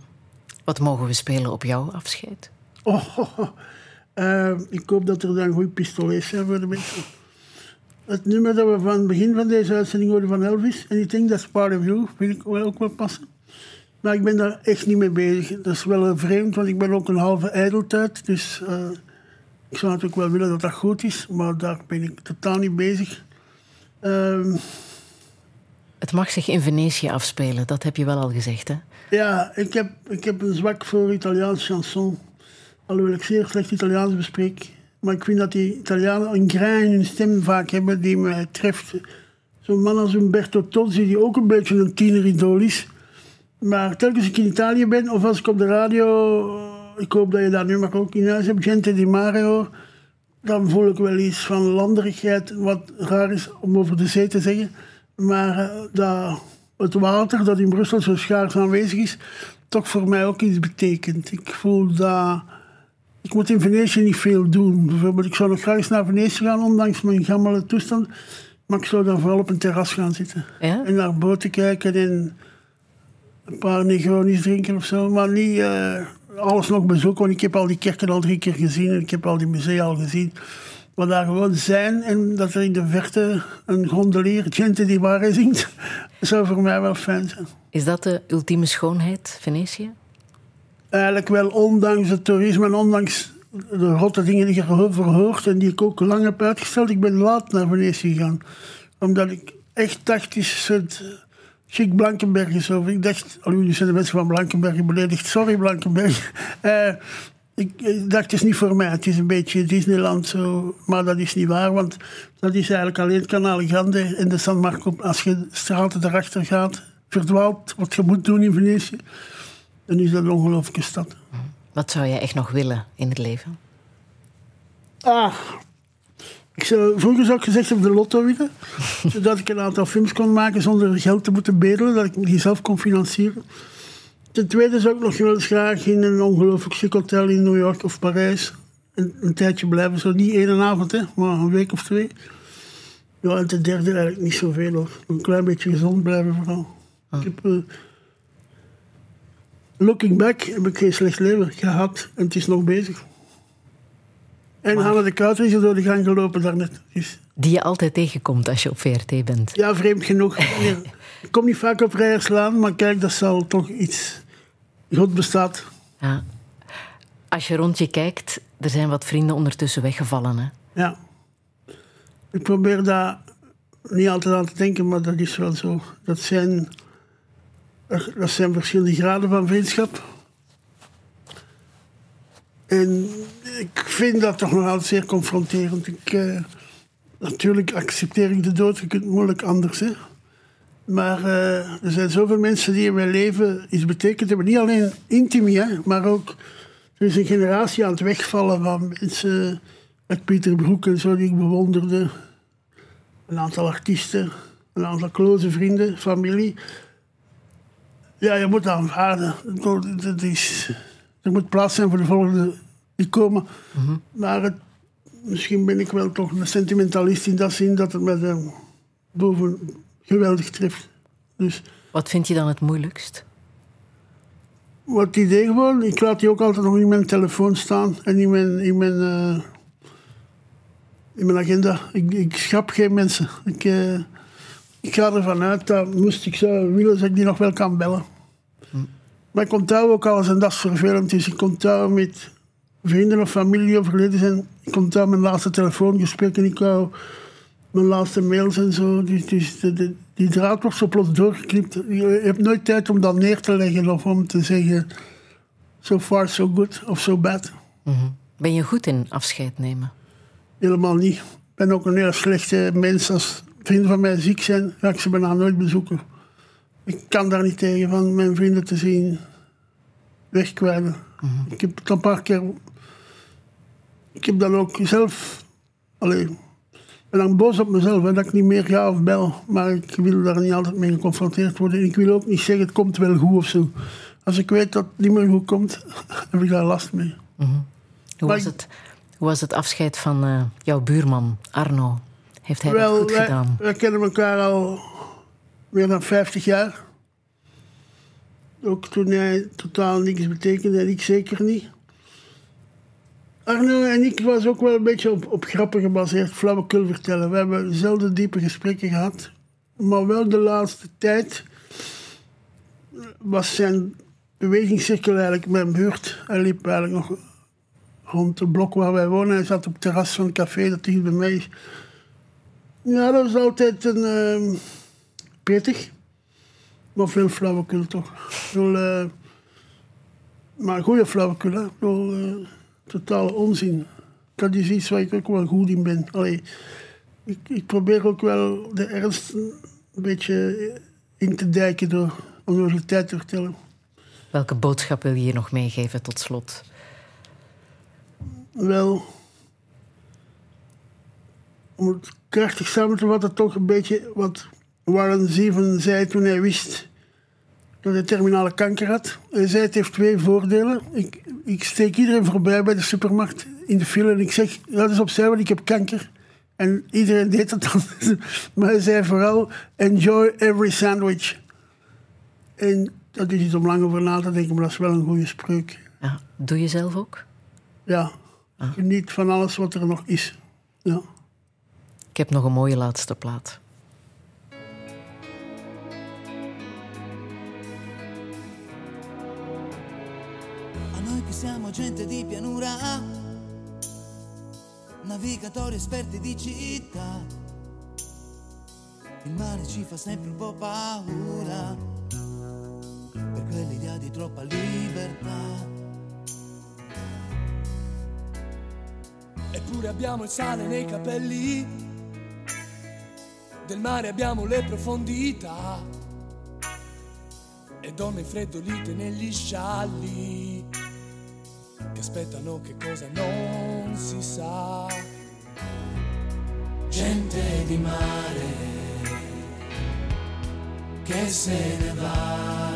Wat mogen we spelen op jouw afscheid? Oh, oh, oh. Eh, ik hoop dat er dan goede pistolets zijn voor de mensen. Het nummer dat we van het begin van deze uitzending hoorden van Elvis, Anything That's Part of You, vind ik wel ook wel passen. Maar ik ben daar echt niet mee bezig. Dat is wel vreemd, want ik ben ook een halve ijdeltijd. Dus eh, ik zou natuurlijk wel willen dat dat goed is, maar daar ben ik totaal niet bezig. Ehm, Het mag zich in Venetië afspelen, dat heb je wel al gezegd, hè? Ja, ik heb, ik heb een zwak voor Italiaans chanson. Alhoewel ik zeer slecht Italiaans bespreek. Maar ik vind dat die Italianen een grain in stem vaak hebben die mij treft. Zo'n man als Umberto Tozzi, die ook een beetje een tieneridool is. Maar telkens ik in Italië ben, of als ik op de radio... Ik hoop dat je dat nu maar ook in huis hebt, Gente di Mare hoor. Dan voel ik wel iets van landerigheid, wat raar is om over de zee te zeggen. Maar eh, dat het water dat in Brussel zo schaars aanwezig is, toch voor mij ook iets betekent. Ik voel dat... Ik moet in Venetië niet veel doen. Bijvoorbeeld, ik zou nog graag eens naar Venetië gaan, ondanks mijn gammele toestand. Maar ik zou dan vooral op een terras gaan zitten. Ja? En naar boten kijken en een paar Negronis drinken of zo. Maar niet eh, alles nog bezoeken, want ik heb al die kerken al drie keer gezien. En ik heb al die musea al gezien. Maar daar gewoon zijn en dat er in de verte een gondelier, Gente die Mare zingt, zou voor mij wel fijn zijn. Is dat de ultieme schoonheid, Venetië? Eigenlijk wel, ondanks het toerisme en ondanks de rotte dingen die je erover hoort en die ik ook lang heb uitgesteld. Ik ben laat naar Venetië gegaan. Omdat ik echt dacht, het is soort chic Blankenberg is over. Ik dacht, oh, nu zijn de mensen van Blankenberg beledigd. Sorry Blankenberg. Eh, ik, dacht, het is niet voor mij. Het is een beetje Disneyland zo. Maar dat is niet waar, want dat is eigenlijk alleen het Canale Grande en de San Marco. Als je de straten erachter gaat, verdwaalt wat je moet doen in Venetië. Dan is dat een ongelooflijke stad. Wat zou je echt nog willen in het leven? Ah, ik zou, vroeger zou ik gezegd hebben de lotto winnen. zodat ik een aantal films kon maken zonder geld te moeten bedelen. Dat ik die zelf kon financieren. Ten tweede zou ik nog wel eens graag in een ongelooflijk chic hotel in New York of Parijs een, een tijdje blijven. Zo niet één avond, hè, maar een week of twee. Ja, en ten derde eigenlijk niet zoveel hoor. Een klein beetje gezond blijven vooral. Ik heb, eh, looking back heb ik geen slecht leven gehad en het is nog bezig. En Hanne de Kouter is er door de gang gelopen daarnet. Dus, Die je altijd tegenkomt als je op VRT bent. ja, vreemd genoeg. ik kom niet vaak op Rijerslaan, maar kijk, dat zal toch iets... God bestaat. Ja. Als je rond je kijkt, er zijn wat vrienden ondertussen weggevallen. Hè? Ja. Ik probeer daar niet altijd aan te denken, maar dat is wel zo. Dat zijn, dat zijn verschillende graden van vriendschap. En ik vind dat toch nog altijd zeer confronterend. Ik, eh, natuurlijk accepteer ik de dood, je kunt het moeilijk anders. Maar eh, er zijn zoveel mensen die in mijn leven iets betekend hebben. Niet alleen intiem, hè, maar ook... Er is een generatie aan het wegvallen van mensen... Met Pieter Broek en zo, die ik bewonderde. Een aantal artiesten. een aantal close vrienden, familie. Ja, je moet aanvaarden. Dat- dat is, er moet plaats zijn voor de volgende die komen. Maar het, misschien ben ik wel toch een sentimentalist in dat zin dat het me eh, boven geweldig treft. Dus Wat vind je dan het moeilijkst? wat idee gewoon, ik laat die ook altijd nog in mijn telefoon staan en in mijn, in mijn, eh, in mijn agenda. Ik, ik schrap geen mensen. Ik, eh, ik ga ervan uit dat moest ik zo willen, dat ik die nog wel kan bellen. Maar ik onthoud ook alles en dat is vervelend. Dus ik onthoud met vrienden of familie die overleden zijn. Ik onthoud mijn laatste telefoongesprekken. Ik hou mijn laatste mails en zo. Dus, dus de, de- die draad wordt zo plots doorgeknipt. Je hebt nooit tijd om dat neer te leggen of om te zeggen... So far, so good of so bad. Ben je goed in afscheid nemen? Helemaal niet. Ik ben ook een heel slechte mens. Als vrienden van mij ziek zijn, ga ik ze bijna nooit bezoeken. Ik kan daar niet tegen van mijn vrienden te zien wegkwijnen. Ik heb het een paar keer... Ik heb dan ook zelf... Allee, ik ben dan boos op mezelf hè, dat ik niet meer ga of bel. Maar ik wil daar niet altijd mee geconfronteerd worden. Ik wil ook niet zeggen, het komt wel goed of zo. Als ik weet dat het niet meer goed komt, heb ik daar last mee. Hoe Maar was, ik- het, hoe was het afscheid van eh, jouw buurman, Arno? Heeft hij Wel, dat goed wij, gedaan? wij kennen elkaar al meer dan 50 jaar. Ook toen hij totaal niks betekende en ik zeker niet. Arno en ik was ook wel een beetje op, op grappen gebaseerd, flauwekul vertellen. We hebben zelden diepe gesprekken gehad. Maar wel de laatste tijd was zijn bewegingscirkel eigenlijk mijn buurt. Hij liep eigenlijk nog rond het blok waar wij wonen. Hij zat op het terras van een café dat dicht bij mij. Ja, dat was altijd een ehm pittig. Maar veel flauwekul toch. Bedoel, eh, maar goede flauwekul, hè. Bedoel, eh, totale onzin. Dat is iets waar ik ook wel goed in ben. Allee, ik, ik probeer ook wel de ernst een beetje in te dijken door onnodigheid te vertellen. Welke boodschap wil je hier nog meegeven tot slot? Wel, om het krachtig samen te vatten, toch een beetje wat Warren Zeven zei toen hij wist dat hij terminale kanker had. Hij zei het heeft twee voordelen. Ik, ik steek iedereen voorbij bij de supermarkt in de file en ik zeg, dat is opzij, want ik heb kanker. En iedereen deed dat dan. Maar hij zei vooral, enjoy every sandwich. En dat is iets om lang over na te denken, maar dat is wel een goede spreuk. Ja, doe je zelf ook? Ja, geniet van alles wat er nog is. Ja. Ik heb nog een mooie laatste plaat. A noi che siamo gente di pianura, navigatori esperti di città, il mare ci fa sempre un po' paura, per quell'idea di troppa libertà. Eppure abbiamo il sale nei capelli, del mare abbiamo le profondità e donne freddolite negli scialli che aspettano che cosa non si sa. Gente di mare che se ne va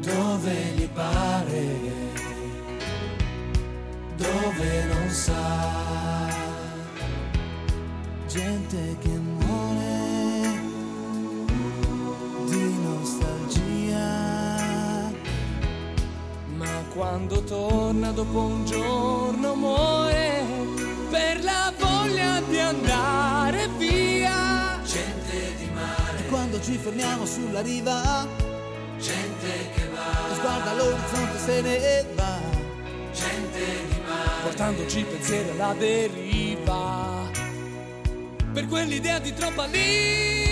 dove gli pare dove non sa. Gente che muore di nostalgia. Ma quando torna dopo un giorno muore per la voglia di andare via. Gente di mare. E quando ci fermiamo sulla riva, gente che va, sguarda l'orizzonte se ne va. gente di mare, portandoci pensieri alla deriva. Per quell'idea di troppa libertà.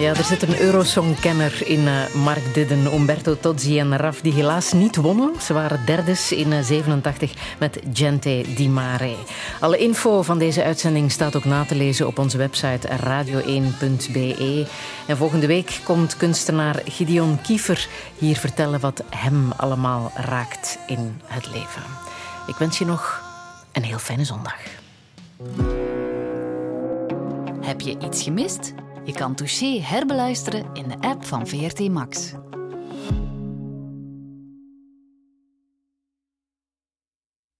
Ja, er zit een Eurosong-kenner in eh, Mark Didden, Umberto Tozzi en Raf, die helaas niet wonnen. Ze waren derdes in eh, 87 met Gente di Mare. Alle info van deze uitzending staat ook na te lezen op onze website radio1.be. En volgende week komt kunstenaar Gideon Kiefer hier vertellen wat hem allemaal raakt in het leven. Ik wens je nog een heel fijne zondag. Heb je iets gemist? Je kan Touché herbeluisteren in de app van VRT Max.